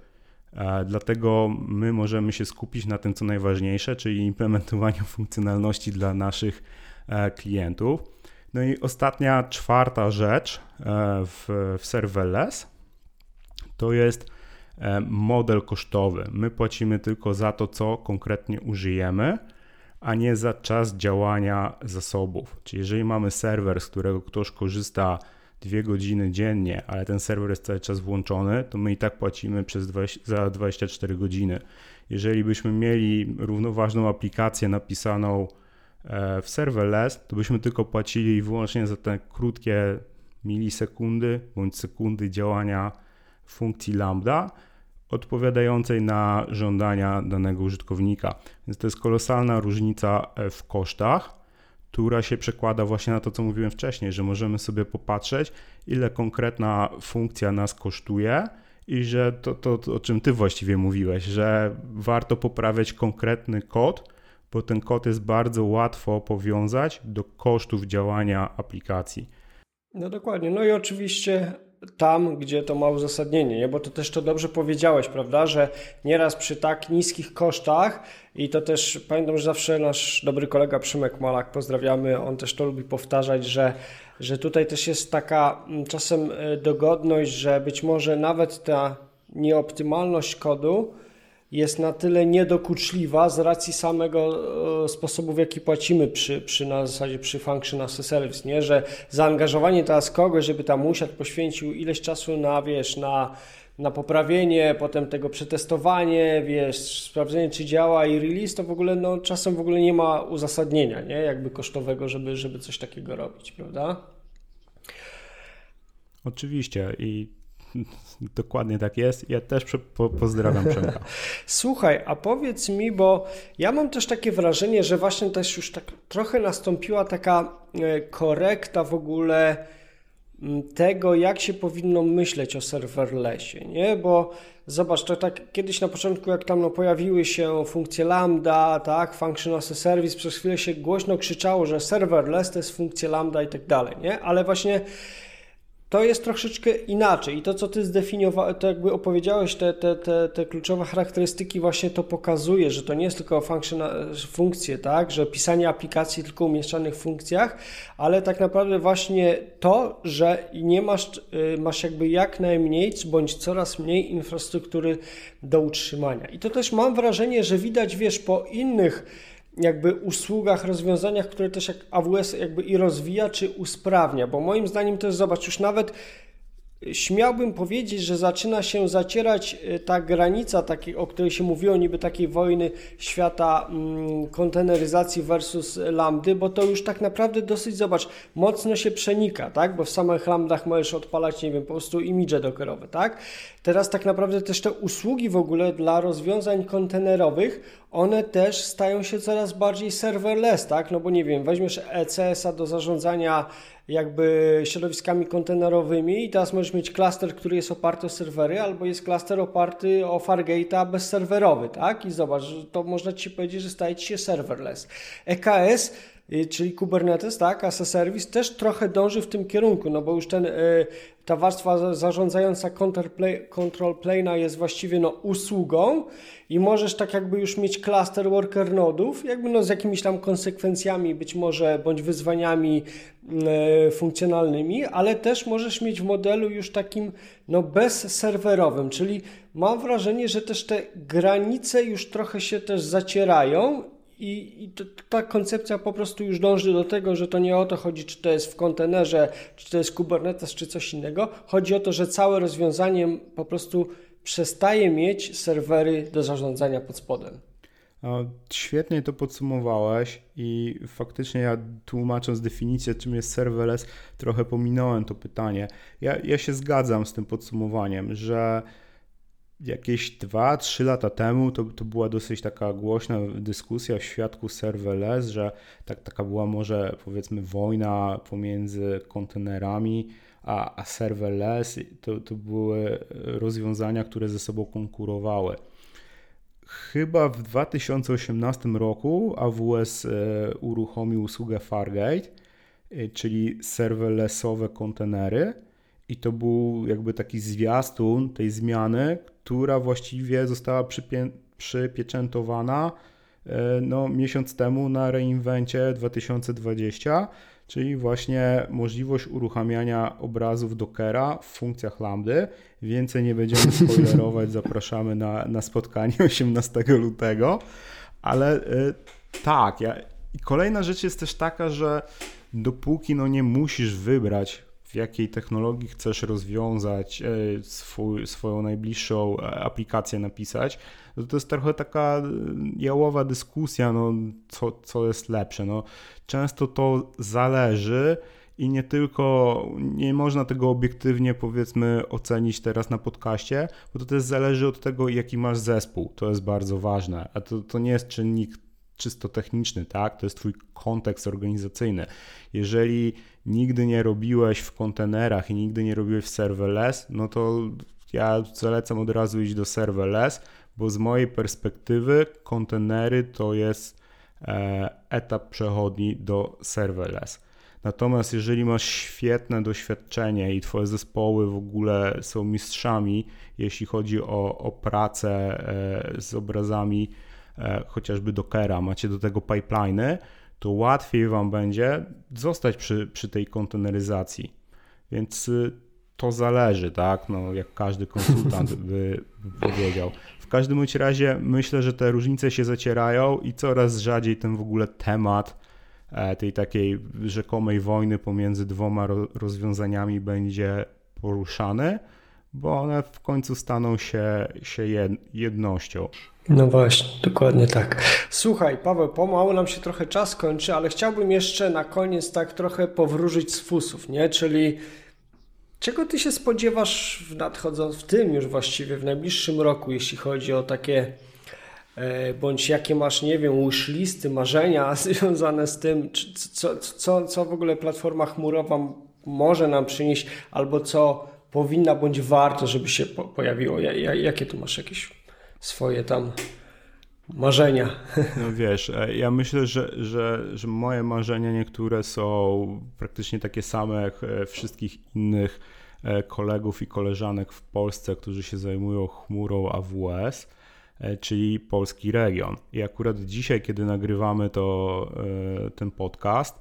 [SPEAKER 2] E, dlatego my możemy się skupić na tym, co najważniejsze, czyli implementowaniu funkcjonalności dla naszych e, klientów. No i ostatnia, czwarta rzecz e, w, w serverless to jest model kosztowy. My płacimy tylko za to, co konkretnie użyjemy a nie za czas działania zasobów. Czyli jeżeli mamy serwer, z którego ktoś korzysta dwie godziny dziennie, ale ten serwer jest cały czas włączony, to my i tak płacimy przez 20, za 24 godziny. Jeżeli byśmy mieli równoważną aplikację napisaną e, w serverless, to byśmy tylko płacili wyłącznie za te krótkie milisekundy bądź sekundy działania funkcji lambda, odpowiadającej na żądania danego użytkownika. Więc to jest kolosalna różnica e, w kosztach, która się przekłada właśnie na to, co mówiłem wcześniej, że możemy sobie popatrzeć, ile konkretna funkcja nas kosztuje i że to, to, to o czym ty właściwie mówiłeś, że warto poprawiać konkretny kod, bo ten kod jest bardzo łatwo powiązać do kosztów działania aplikacji.
[SPEAKER 1] No dokładnie. No i oczywiście tam, gdzie to ma uzasadnienie, nie? bo to też to dobrze powiedziałeś, prawda, że nieraz przy tak niskich kosztach i to też pamiętam, że zawsze nasz dobry kolega Przymek Malak, pozdrawiamy, on też to lubi powtarzać, że, że tutaj też jest taka mm, czasem e, dogodność, że być może nawet ta nieoptymalność kodu jest na tyle niedokuczliwa z racji samego sposobu, w jaki płacimy przy, przy na zasadzie przy function as a service, nie? że zaangażowanie teraz kogoś, żeby tam usiadł, poświęcił ileś czasu na, wiesz, na na poprawienie, potem tego przetestowanie, wiesz, sprawdzenie czy działa i release, to w ogóle no, czasem w ogóle nie ma uzasadnienia, nie? Jakby kosztowego, żeby, żeby coś takiego robić, prawda?
[SPEAKER 2] Oczywiście i <laughs> dokładnie tak jest. Ja też po, pozdrawiam Przemka. <laughs>
[SPEAKER 1] Słuchaj, a powiedz mi, bo ja mam też takie wrażenie, że właśnie też już tak trochę nastąpiła taka e, korekta w ogóle tego, jak się powinno myśleć o serverlessie, nie? Bo zobacz, to tak kiedyś na początku, jak tam no, pojawiły się funkcje lambda, tak, function as a service, przez chwilę się głośno krzyczało, że serverless to jest funkcja lambda i tak dalej, nie? Ale właśnie to jest troszeczkę inaczej i to, co ty zdefiniowałeś, to jakby opowiedziałeś, te, te, te, te kluczowe charakterystyki właśnie to pokazuje, że to nie jest tylko funkcje, tak, że pisanie aplikacji tylko umieszczanych w funkcjach, ale tak naprawdę właśnie to, że nie masz, y, masz jakby jak najmniej bądź coraz mniej infrastruktury do utrzymania. I to też mam wrażenie, że widać, wiesz, po innych jakby usługach, rozwiązaniach, które też jak AWS jakby i rozwija, czy usprawnia, bo moim zdaniem to jest, zobacz, już nawet śmiałbym powiedzieć, że zaczyna się zacierać y, ta granica, o której się mówiło, niby takiej wojny świata mm, konteneryzacji versus lambdy, bo to już tak naprawdę dosyć, zobacz, mocno się przenika, tak? Bo w samych lambdach możesz odpalać, nie wiem, po prostu imidże dockerowe, tak? Teraz tak naprawdę też te usługi w ogóle dla rozwiązań kontenerowych, one też stają się coraz bardziej serverless, tak? No bo nie wiem, weźmiesz ECS-a do zarządzania jakby środowiskami kontenerowymi i teraz możesz mieć klaster, który jest oparty o serwery, albo jest klaster oparty o Fargate'a bezserwerowy, tak? I zobacz, to można Ci powiedzieć, że staje Ci się serverless. EKS czyli Kubernetes, tak, as a service, też trochę dąży w tym kierunku, no bo już ten, y, ta warstwa zarządzająca control plane'a jest właściwie no, usługą i możesz tak jakby już mieć cluster worker nodów, jakby no z jakimiś tam konsekwencjami być może, bądź wyzwaniami e, funkcjonalnymi, ale też możesz mieć w modelu już takim no bezserwerowym, czyli mam wrażenie, że też te granice już trochę się też zacierają i, i to, ta koncepcja po prostu już dąży do tego, że to nie o to chodzi, czy to jest w kontenerze, czy to jest Kubernetes, czy coś innego. Chodzi o to, że całe rozwiązanie po prostu przestaje mieć serwery do zarządzania pod spodem.
[SPEAKER 2] Świetnie to podsumowałeś i faktycznie ja tłumacząc definicję, czym jest serverless, trochę pominąłem to pytanie. Ja, ja się zgadzam z tym podsumowaniem, że jakieś 2-3 lata temu to, to była dosyć taka głośna dyskusja w świadku serverless, że tak, taka była może powiedzmy wojna pomiędzy kontenerami a, a serverless. To, to były rozwiązania, które ze sobą konkurowały. Chyba w 2018 roku AWS e, uruchomił usługę Fargate, e, czyli serverlessowe kontenery i to był jakby taki zwiastun tej zmiany, która właściwie została przypię przypieczętowana e, no, miesiąc temu na reinwencie 2020, czyli właśnie możliwość uruchamiania obrazów Dockera w funkcjach Lambdy. Więcej nie będziemy <laughs> spoilerować, zapraszamy na, na spotkanie <laughs> 18 lutego, ale y, tak, ja, kolejna rzecz jest też taka, że dopóki no, nie musisz wybrać w jakiej technologii chcesz rozwiązać e, swój, swoją najbliższą e, aplikację napisać, no to jest trochę taka e, jałowa dyskusja, no, co, co jest lepsze. No, często to zależy i nie tylko, nie można tego obiektywnie powiedzmy ocenić teraz na podcaście, bo to też zależy od tego, jaki masz zespół. To jest bardzo ważne, a to, to nie jest czynnik czysto techniczny, tak? To jest twój kontekst organizacyjny. Jeżeli nigdy nie robiłeś w kontenerach i nigdy nie robiłeś w serverless, no to ja zalecam od razu iść do serverless, bo z mojej perspektywy kontenery to jest e, etap przechodni do serverless. Natomiast jeżeli masz świetne doświadczenie i twoje zespoły w ogóle są mistrzami, jeśli chodzi o, o pracę e, z obrazami, chociażby Dockera, macie do tego pipeliny, to łatwiej Wam będzie zostać przy, przy tej konteneryzacji. Więc y, to zależy, tak? No, jak każdy konsultant <laughs> by, by powiedział. W każdym bądź razie myślę, że te różnice się zacierają i coraz rzadziej ten w ogóle temat e, tej takiej rzekomej wojny pomiędzy dwoma rozwiązaniami będzie poruszany, bo one w końcu staną się, się jednością.
[SPEAKER 1] No właśnie, dokładnie tak. Słuchaj, Paweł, pomału nam się trochę czas kończy, ale chciałbym jeszcze na koniec tak trochę powróżyć z fusów, nie? Czyli czego ty się spodziewasz w nadchodząc w tym już właściwie w najbliższym roku, jeśli chodzi o takie e, bądź jakie masz, nie wiem, wishlisty, marzenia <laughs> związane z tym, co, co, co w ogóle platforma chmurowa może nam przynieść, albo co powinna bądź warto, żeby się pojawiło. Jakie tu masz jakieś swoje tam marzenia. <laughs>
[SPEAKER 2] No wiesz, e, ja myślę, że, że, że moje marzenia niektóre są praktycznie takie same jak e, wszystkich innych e, kolegów i koleżanek w Polsce, którzy się zajmują chmurą AWS, czyli polski region. I akurat dzisiaj, kiedy nagrywamy to, ten podcast,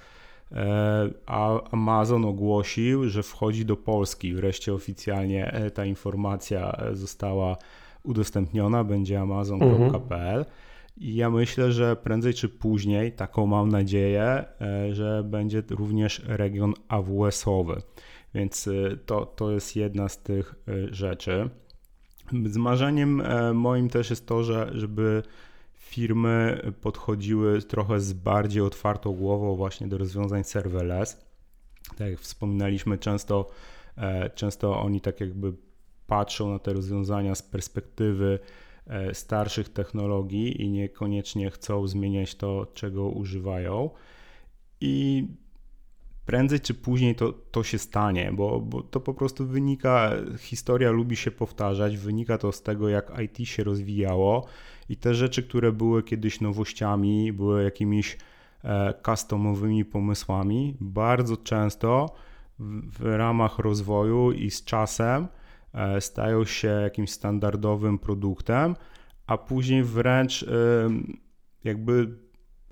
[SPEAKER 2] Amazon ogłosił, że wchodzi do Polski. Wreszcie oficjalnie ta informacja została udostępniona, będzie amazon.pl. I ja myślę, że prędzej czy później, taką mam nadzieję, e, że będzie również region AWS-owy. Więc e, to, to jest jedna z tych e, rzeczy. Z marzeniem moim też jest to, że żeby firmy podchodziły trochę z bardziej otwartą głową właśnie do rozwiązań serverless. Tak jak wspominaliśmy, często, często oni tak jakby patrzą na te rozwiązania z perspektywy e, starszych technologii i niekoniecznie chcą zmieniać to, czego używają. I prędzej czy później to, to się stanie, bo, bo to po prostu wynika, historia lubi się powtarzać, wynika to z tego, jak IT się rozwijało i te rzeczy, które były kiedyś nowościami, były jakimiś e, customowymi pomysłami, bardzo często w, ramach rozwoju i z czasem E, stają się jakimś standardowym produktem, a później wręcz jakby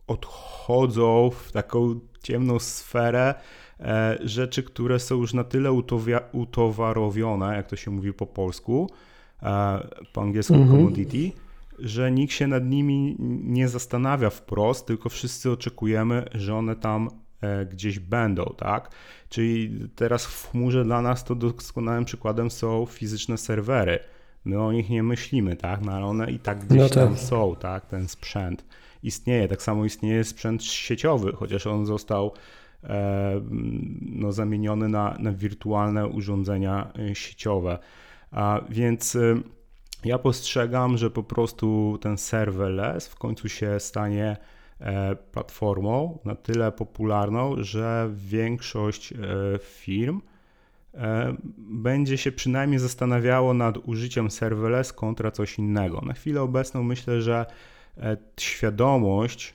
[SPEAKER 2] odchodzą w taką ciemną sferę e, rzeczy, które są już na tyle utowarowione, jak to się mówi po polsku, e, po angielsku mhm. commodity, że nikt się nad nimi nie zastanawia wprost, tylko wszyscy oczekujemy, że one tam E, gdzieś będą, tak? Czyli teraz w chmurze dla nas to doskonałym przykładem są fizyczne serwery. My o nich nie myślimy, tak? No ale one i tak gdzieś no tak. tam są, tak? Ten sprzęt istnieje. Tak samo istnieje sprzęt sieciowy, chociaż on został e, no, zamieniony na, na wirtualne urządzenia e, sieciowe. A więc ja postrzegam, że po prostu ten serverless w końcu się stanie E, platformą na tyle popularną, że większość e, firm e, będzie się przynajmniej zastanawiało nad użyciem serverless kontra coś innego. Na chwilę obecną myślę, że świadomość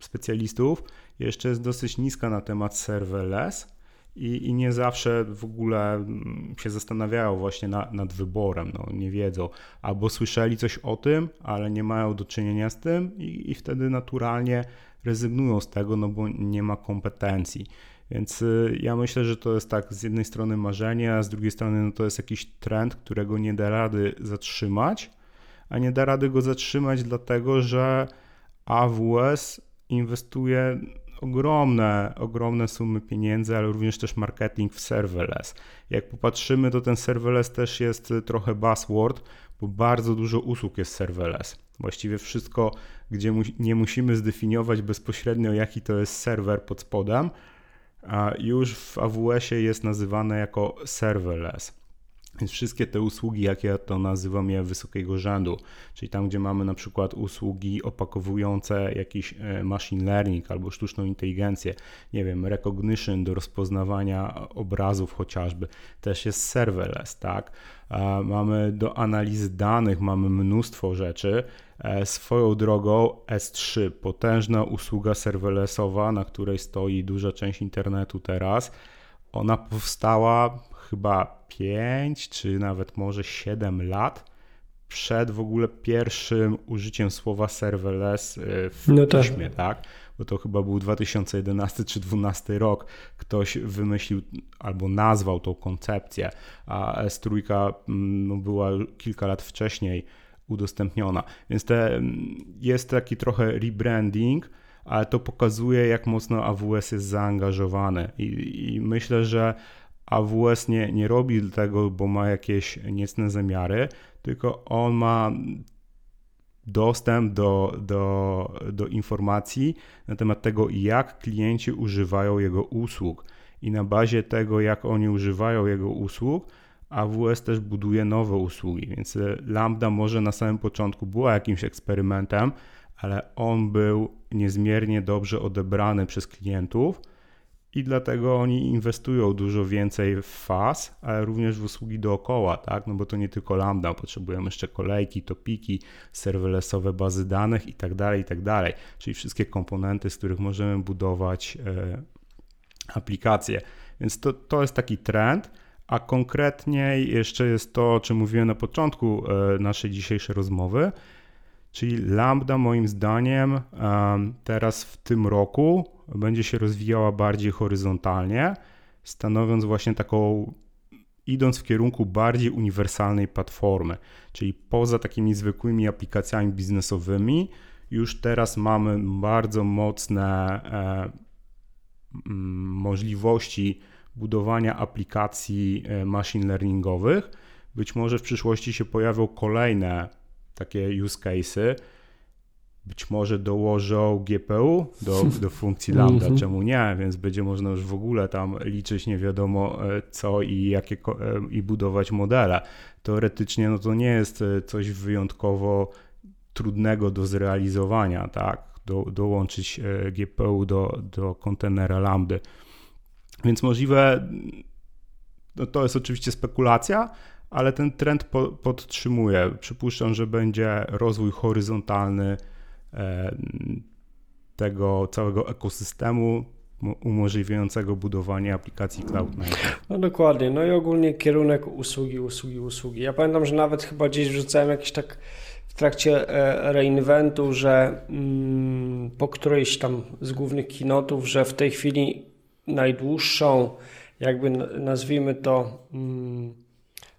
[SPEAKER 2] specjalistów jeszcze jest dosyć niska na temat serverless i, i nie zawsze w ogóle mm, się zastanawiają właśnie na, nad wyborem, no, nie wiedzą, albo słyszeli coś o tym, ale nie mają do czynienia z tym i, i wtedy naturalnie rezygnują z tego, no bo nie ma kompetencji. Więc y, ja myślę, że to jest tak z jednej strony marzenie, a z drugiej strony no to jest jakiś trend, którego nie da rady zatrzymać, a nie da rady go zatrzymać dlatego, że AWS inwestuje ogromne, ogromne sumy pieniędzy, ale również też marketing w serverless. Jak popatrzymy, to ten serverless też jest trochę buzzword, bo bardzo dużo usług jest serverless. Właściwie wszystko, gdzie mu nie musimy zdefiniować bezpośrednio, jaki to jest serwer pod spodem, a już w AWS-ie jest nazywane jako serverless. Więc wszystkie te usługi, jak ja to nazywam je wysokiego rzędu, czyli tam, gdzie mamy na przykład usługi opakowujące jakiś e, machine learning albo sztuczną inteligencję, nie wiem, recognition do rozpoznawania obrazów chociażby, też jest serverless, tak? Mamy do analizy danych, mamy mnóstwo rzeczy. E, swoją drogą S3, potężna usługa serverlessowa, na której stoi duża część internetu teraz, ona powstała chyba 5 czy nawet może 7 lat przed w ogóle pierwszym użyciem słowa serverless y, w no tak. piśmie, tak? bo to chyba był 2011 czy 2012 rok, ktoś wymyślił albo nazwał tą koncepcję, a S3 mm, no, była kilka lat wcześniej udostępniona. Więc te, mm, jest taki trochę rebranding, ale to pokazuje, jak mocno AWS jest zaangażowany. I, i myślę, że AWS nie, nie robi tego, bo ma jakieś niecne zamiary, tylko on ma dostęp do, do, do informacji na temat tego, jak klienci używają jego usług. I na bazie tego, jak oni używają jego usług, AWS też buduje nowe usługi. Więc Lambda może na samym początku była jakimś eksperymentem, ale on był niezmiernie dobrze odebrany przez klientów i dlatego oni inwestują dużo więcej w FAS, ale również w usługi dookoła, tak? No bo to nie tylko Lambda, potrzebujemy jeszcze kolejki, topiki, serverlessowe bazy danych i tak dalej, i tak dalej. Czyli wszystkie komponenty, z których możemy budować e, aplikacje. Więc to, to jest taki trend, a konkretniej jeszcze jest to, o czym mówiłem na początku e, naszej dzisiejszej rozmowy, Czyli Lambda moim zdaniem teraz w tym roku będzie się rozwijała bardziej horyzontalnie, stanowiąc właśnie taką, idąc w kierunku bardziej uniwersalnej platformy. Czyli poza takimi zwykłymi aplikacjami biznesowymi, już teraz mamy bardzo mocne e, możliwości budowania aplikacji e, machine learningowych. Być może w przyszłości się pojawią kolejne takie use cases. Być może dołożą GPU do, do funkcji lambda, mhm. czemu nie, więc będzie można już w ogóle tam liczyć nie wiadomo e, co i jakie e, i budować modele. Teoretycznie no to nie jest e, coś wyjątkowo trudnego do zrealizowania, tak? Do, dołączyć GPU do, do kontenera lambda. Więc możliwe, no to jest oczywiście spekulacja, ale ten trend po, podtrzymuje. Przypuszczam, że będzie rozwój horyzontalny tego całego ekosystemu umożliwiającego budowanie aplikacji cloud.
[SPEAKER 1] No dokładnie, no i ogólnie kierunek usługi, usługi, usługi. Ja pamiętam, że nawet chyba gdzieś wrzucałem jakiś tak w trakcie e, reinventu, że mm, po którejś tam z głównych kinotów, że w tej chwili najdłuższą, jakby nazwijmy to, mm,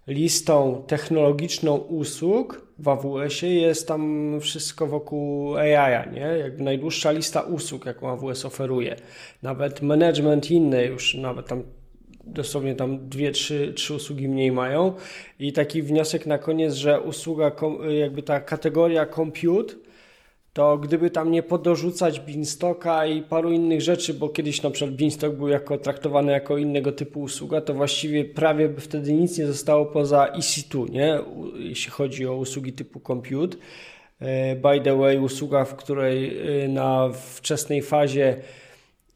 [SPEAKER 1] listą technologiczną usług w AWS-ie jest tam wszystko wokół AI, nie? Jakby najdłuższa lista usług, jaką AWS oferuje. Nawet management inne już, nawet tam dosłownie tam dwie, trzy, trzy usługi mniej mają. I taki wniosek na koniec, że usługa, jakby ta kategoria compute to gdyby tam nie podorzucać Beanstalka i paru innych rzeczy, bo kiedyś na przykład Beanstalk był jako traktowany jako innego typu usługa, to właściwie prawie by wtedy nic nie zostało poza EC2, nie? jeśli chodzi o usługi typu compute. E, by the way, usługa, w której e, na wczesnej fazie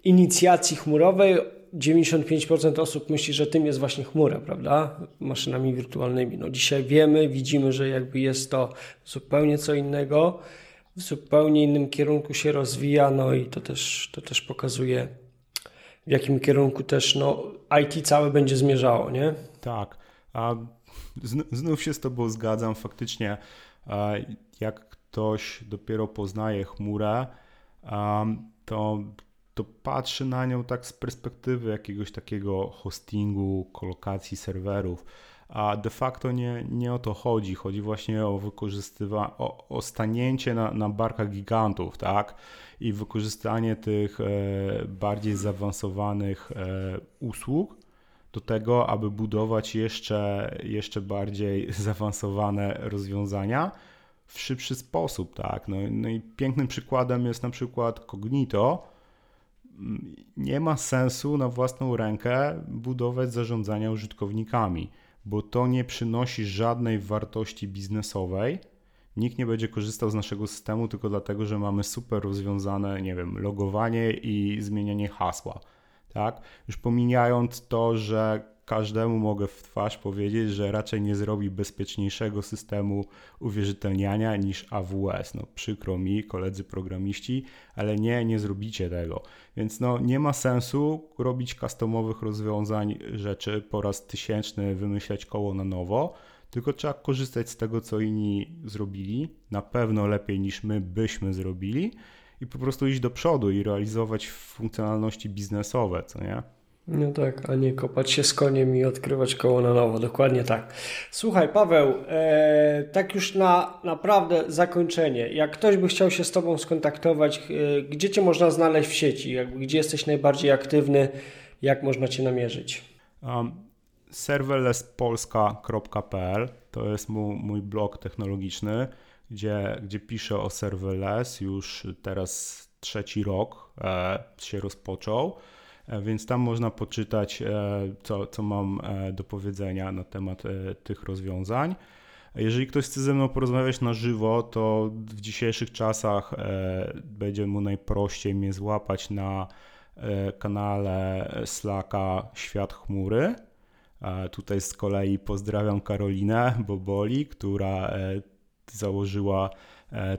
[SPEAKER 1] inicjacji chmurowej 95% osób myśli, że tym jest właśnie chmura, prawda? Maszynami wirtualnymi. No dzisiaj wiemy, widzimy, że jakby jest to zupełnie co innego w zupełnie innym kierunku się rozwija, no i to też, to też pokazuje, w jakim kierunku też no, IT całe będzie zmierzało, nie?
[SPEAKER 2] Tak. A znów się z Tobą zgadzam. Faktycznie, jak ktoś dopiero poznaje chmurę, to, to patrzy na nią tak z perspektywy jakiegoś takiego hostingu, kolokacji serwerów a de facto nie, nie o to chodzi. Chodzi właśnie o wykorzystywanie, o, o stanięcie na, na barkach gigantów, tak? I wykorzystanie tych e, bardziej zaawansowanych e, usług do tego, aby budować jeszcze, jeszcze bardziej <laughs> zaawansowane rozwiązania w szybszy sposób, tak? No, no i pięknym przykładem jest na przykład Cognito, nie ma sensu na własną rękę budować zarządzania użytkownikami bo to nie przynosi żadnej wartości biznesowej. Nikt nie będzie korzystał z naszego systemu tylko dlatego, że mamy super rozwiązane, nie wiem, logowanie i zmienianie hasła. Tak? Już pomijając to, że każdemu mogę w twarz powiedzieć, że raczej nie zrobi bezpieczniejszego systemu uwierzytelniania niż AWS. No przykro mi, koledzy programiści, ale nie, nie zrobicie tego. Więc no nie ma sensu robić customowych rozwiązań, rzeczy po raz tysięczny, wymyślać koło na nowo, tylko trzeba korzystać z tego, co inni zrobili, na pewno lepiej niż my byśmy zrobili i po prostu iść do przodu i realizować funkcjonalności biznesowe, co nie?
[SPEAKER 1] No tak, a nie kopać się z koniem i odkrywać koło na nowo, dokładnie tak. Słuchaj, Paweł, e, tak już na naprawdę zakończenie. Jak ktoś by chciał się z Tobą skontaktować, e, gdzie Cię można znaleźć w sieci? Jakby, gdzie jesteś najbardziej aktywny? Jak można Cię namierzyć?
[SPEAKER 2] Um, serverlesspolska.pl to jest mój, mój blog technologiczny, gdzie, gdzie piszę o serverless już teraz trzeci rok e, się rozpoczął. E, więc tam można poczytać, e, co, co mam e, do powiedzenia na temat tych rozwiązań. Jeżeli ktoś chce ze mną porozmawiać na żywo, to w dzisiejszych czasach będzie mu najprościej mnie złapać na kanale Slacka Świat Chmury. Tutaj z kolei pozdrawiam Karolinę Boboli, która założyła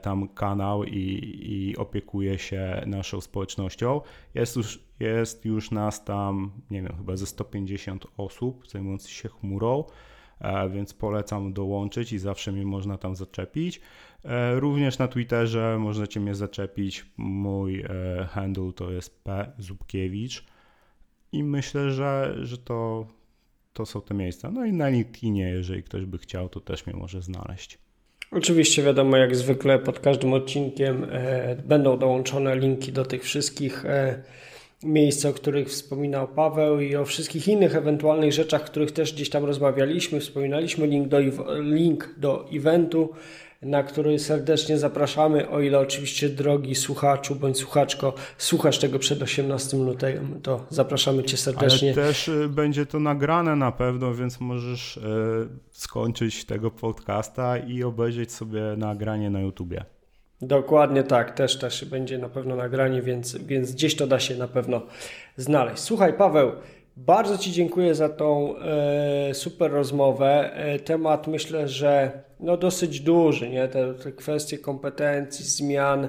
[SPEAKER 2] tam kanał i, i opiekuje się naszą społecznością. Jest już jest już nas tam, nie wiem, chyba ze 150 osób zajmujących się chmurą, e, więc polecam dołączyć i zawsze mnie można tam zaczepić. E, również na Twitterze możecie mnie zaczepić. Mój e, handle to jest P. Zubkiewicz. I myślę, że, że to, to są te miejsca. No i na LinkedInie, jeżeli ktoś by chciał, to też mnie może znaleźć.
[SPEAKER 1] Oczywiście wiadomo, jak zwykle pod każdym odcinkiem e, będą dołączone linki do tych wszystkich e, miejsc, o których wspominał Paweł i o wszystkich innych ewentualnych rzeczach, których też gdzieś tam rozmawialiśmy, wspominaliśmy link do, link do eventu, na który serdecznie zapraszamy, o ile oczywiście drogi słuchaczu bądź słuchaczko słuchasz tego przed 18 lutego, to zapraszamy Cię serdecznie.
[SPEAKER 2] Ale też y, będzie to nagrane na pewno, więc możesz y, skończyć tego podcasta i obejrzeć sobie nagranie na YouTubie.
[SPEAKER 1] Dokładnie tak, też też będzie na pewno nagranie, więc, więc gdzieś to da się na pewno znaleźć. Słuchaj, Paweł, bardzo Ci dziękuję za tą e, super rozmowę. E, temat myślę, że no dosyć duży, nie? Te, te kwestie kompetencji, zmian,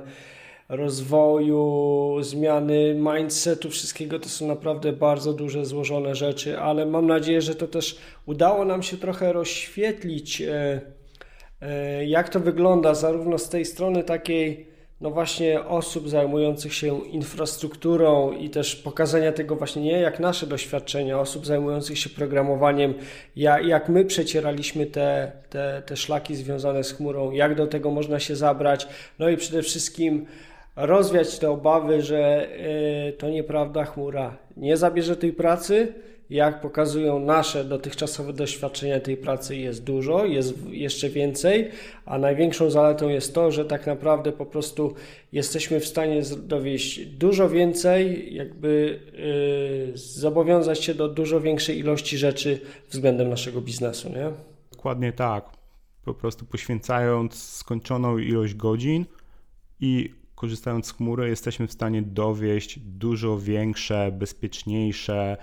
[SPEAKER 1] rozwoju, zmiany mindsetu, wszystkiego to są naprawdę bardzo duże, złożone rzeczy, ale mam nadzieję, że to też udało nam się trochę rozświetlić. E, E, jak to wygląda zarówno z tej strony takiej, no właśnie osób zajmujących się infrastrukturą i też pokazania tego właśnie nie jak nasze doświadczenia, osób zajmujących się programowaniem, jak, jak my przecieraliśmy te, te, te szlaki związane z chmurą, jak do tego można się zabrać, no i przede wszystkim rozwiać te obawy, że yy, to nieprawda, chmura nie zabierze tej pracy, jak pokazują nasze dotychczasowe doświadczenia tej pracy jest dużo, jest jeszcze więcej, a największą zaletą jest to, że tak naprawdę po prostu jesteśmy w stanie dowieść dużo więcej, jakby yy, zobowiązać się do dużo większej ilości rzeczy względem naszego biznesu, nie?
[SPEAKER 2] Dokładnie tak. Po prostu poświęcając skończoną ilość godzin i korzystając z chmury, jesteśmy w stanie dowieść dużo większe, bezpieczniejsze,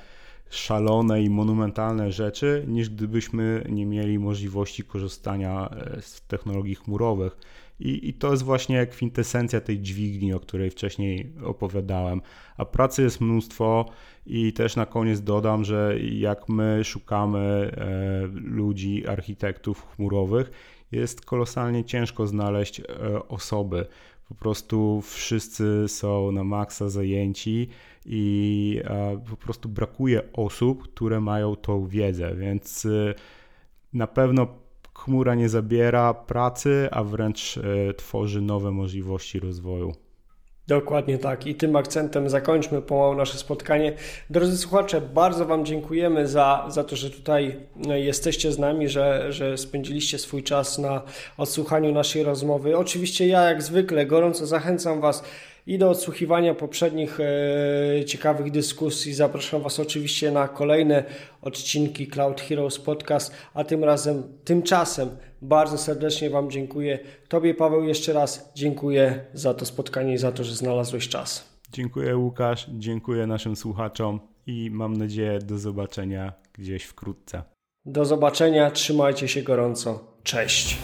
[SPEAKER 2] szalone i monumentalne rzeczy, niż gdybyśmy nie mieli możliwości korzystania e, z technologii chmurowych. I, I, to jest właśnie kwintesencja tej dźwigni, o której wcześniej opowiadałem. A pracy jest mnóstwo i też na koniec dodam, że jak my szukamy e, ludzi, architektów chmurowych, jest kolosalnie ciężko znaleźć e, osoby. Po prostu wszyscy są na maksa zajęci i po prostu brakuje osób, które mają tą wiedzę, więc y, na pewno chmura nie zabiera pracy, a wręcz y, tworzy nowe możliwości rozwoju.
[SPEAKER 1] Dokładnie tak. I tym akcentem zakończmy pomału nasze spotkanie. Drodzy słuchacze, bardzo Wam dziękujemy za, za to, że tutaj e, jesteście z nami, że, że spędziliście swój czas na odsłuchaniu naszej rozmowy. Oczywiście ja, jak zwykle, gorąco zachęcam Was i do odsłuchiwania poprzednich e, ciekawych dyskusji. Zapraszam Was oczywiście na kolejne odcinki Cloud Heroes Podcast, a tym razem, tymczasem bardzo serdecznie Wam dziękuję. Tobie, Paweł, jeszcze raz dziękuję za to spotkanie i za to, że znalazłeś czas.
[SPEAKER 2] Dziękuję, Łukasz, dziękuję naszym słuchaczom i mam nadzieję do zobaczenia gdzieś wkrótce.
[SPEAKER 1] Do zobaczenia, trzymajcie się gorąco. Cześć.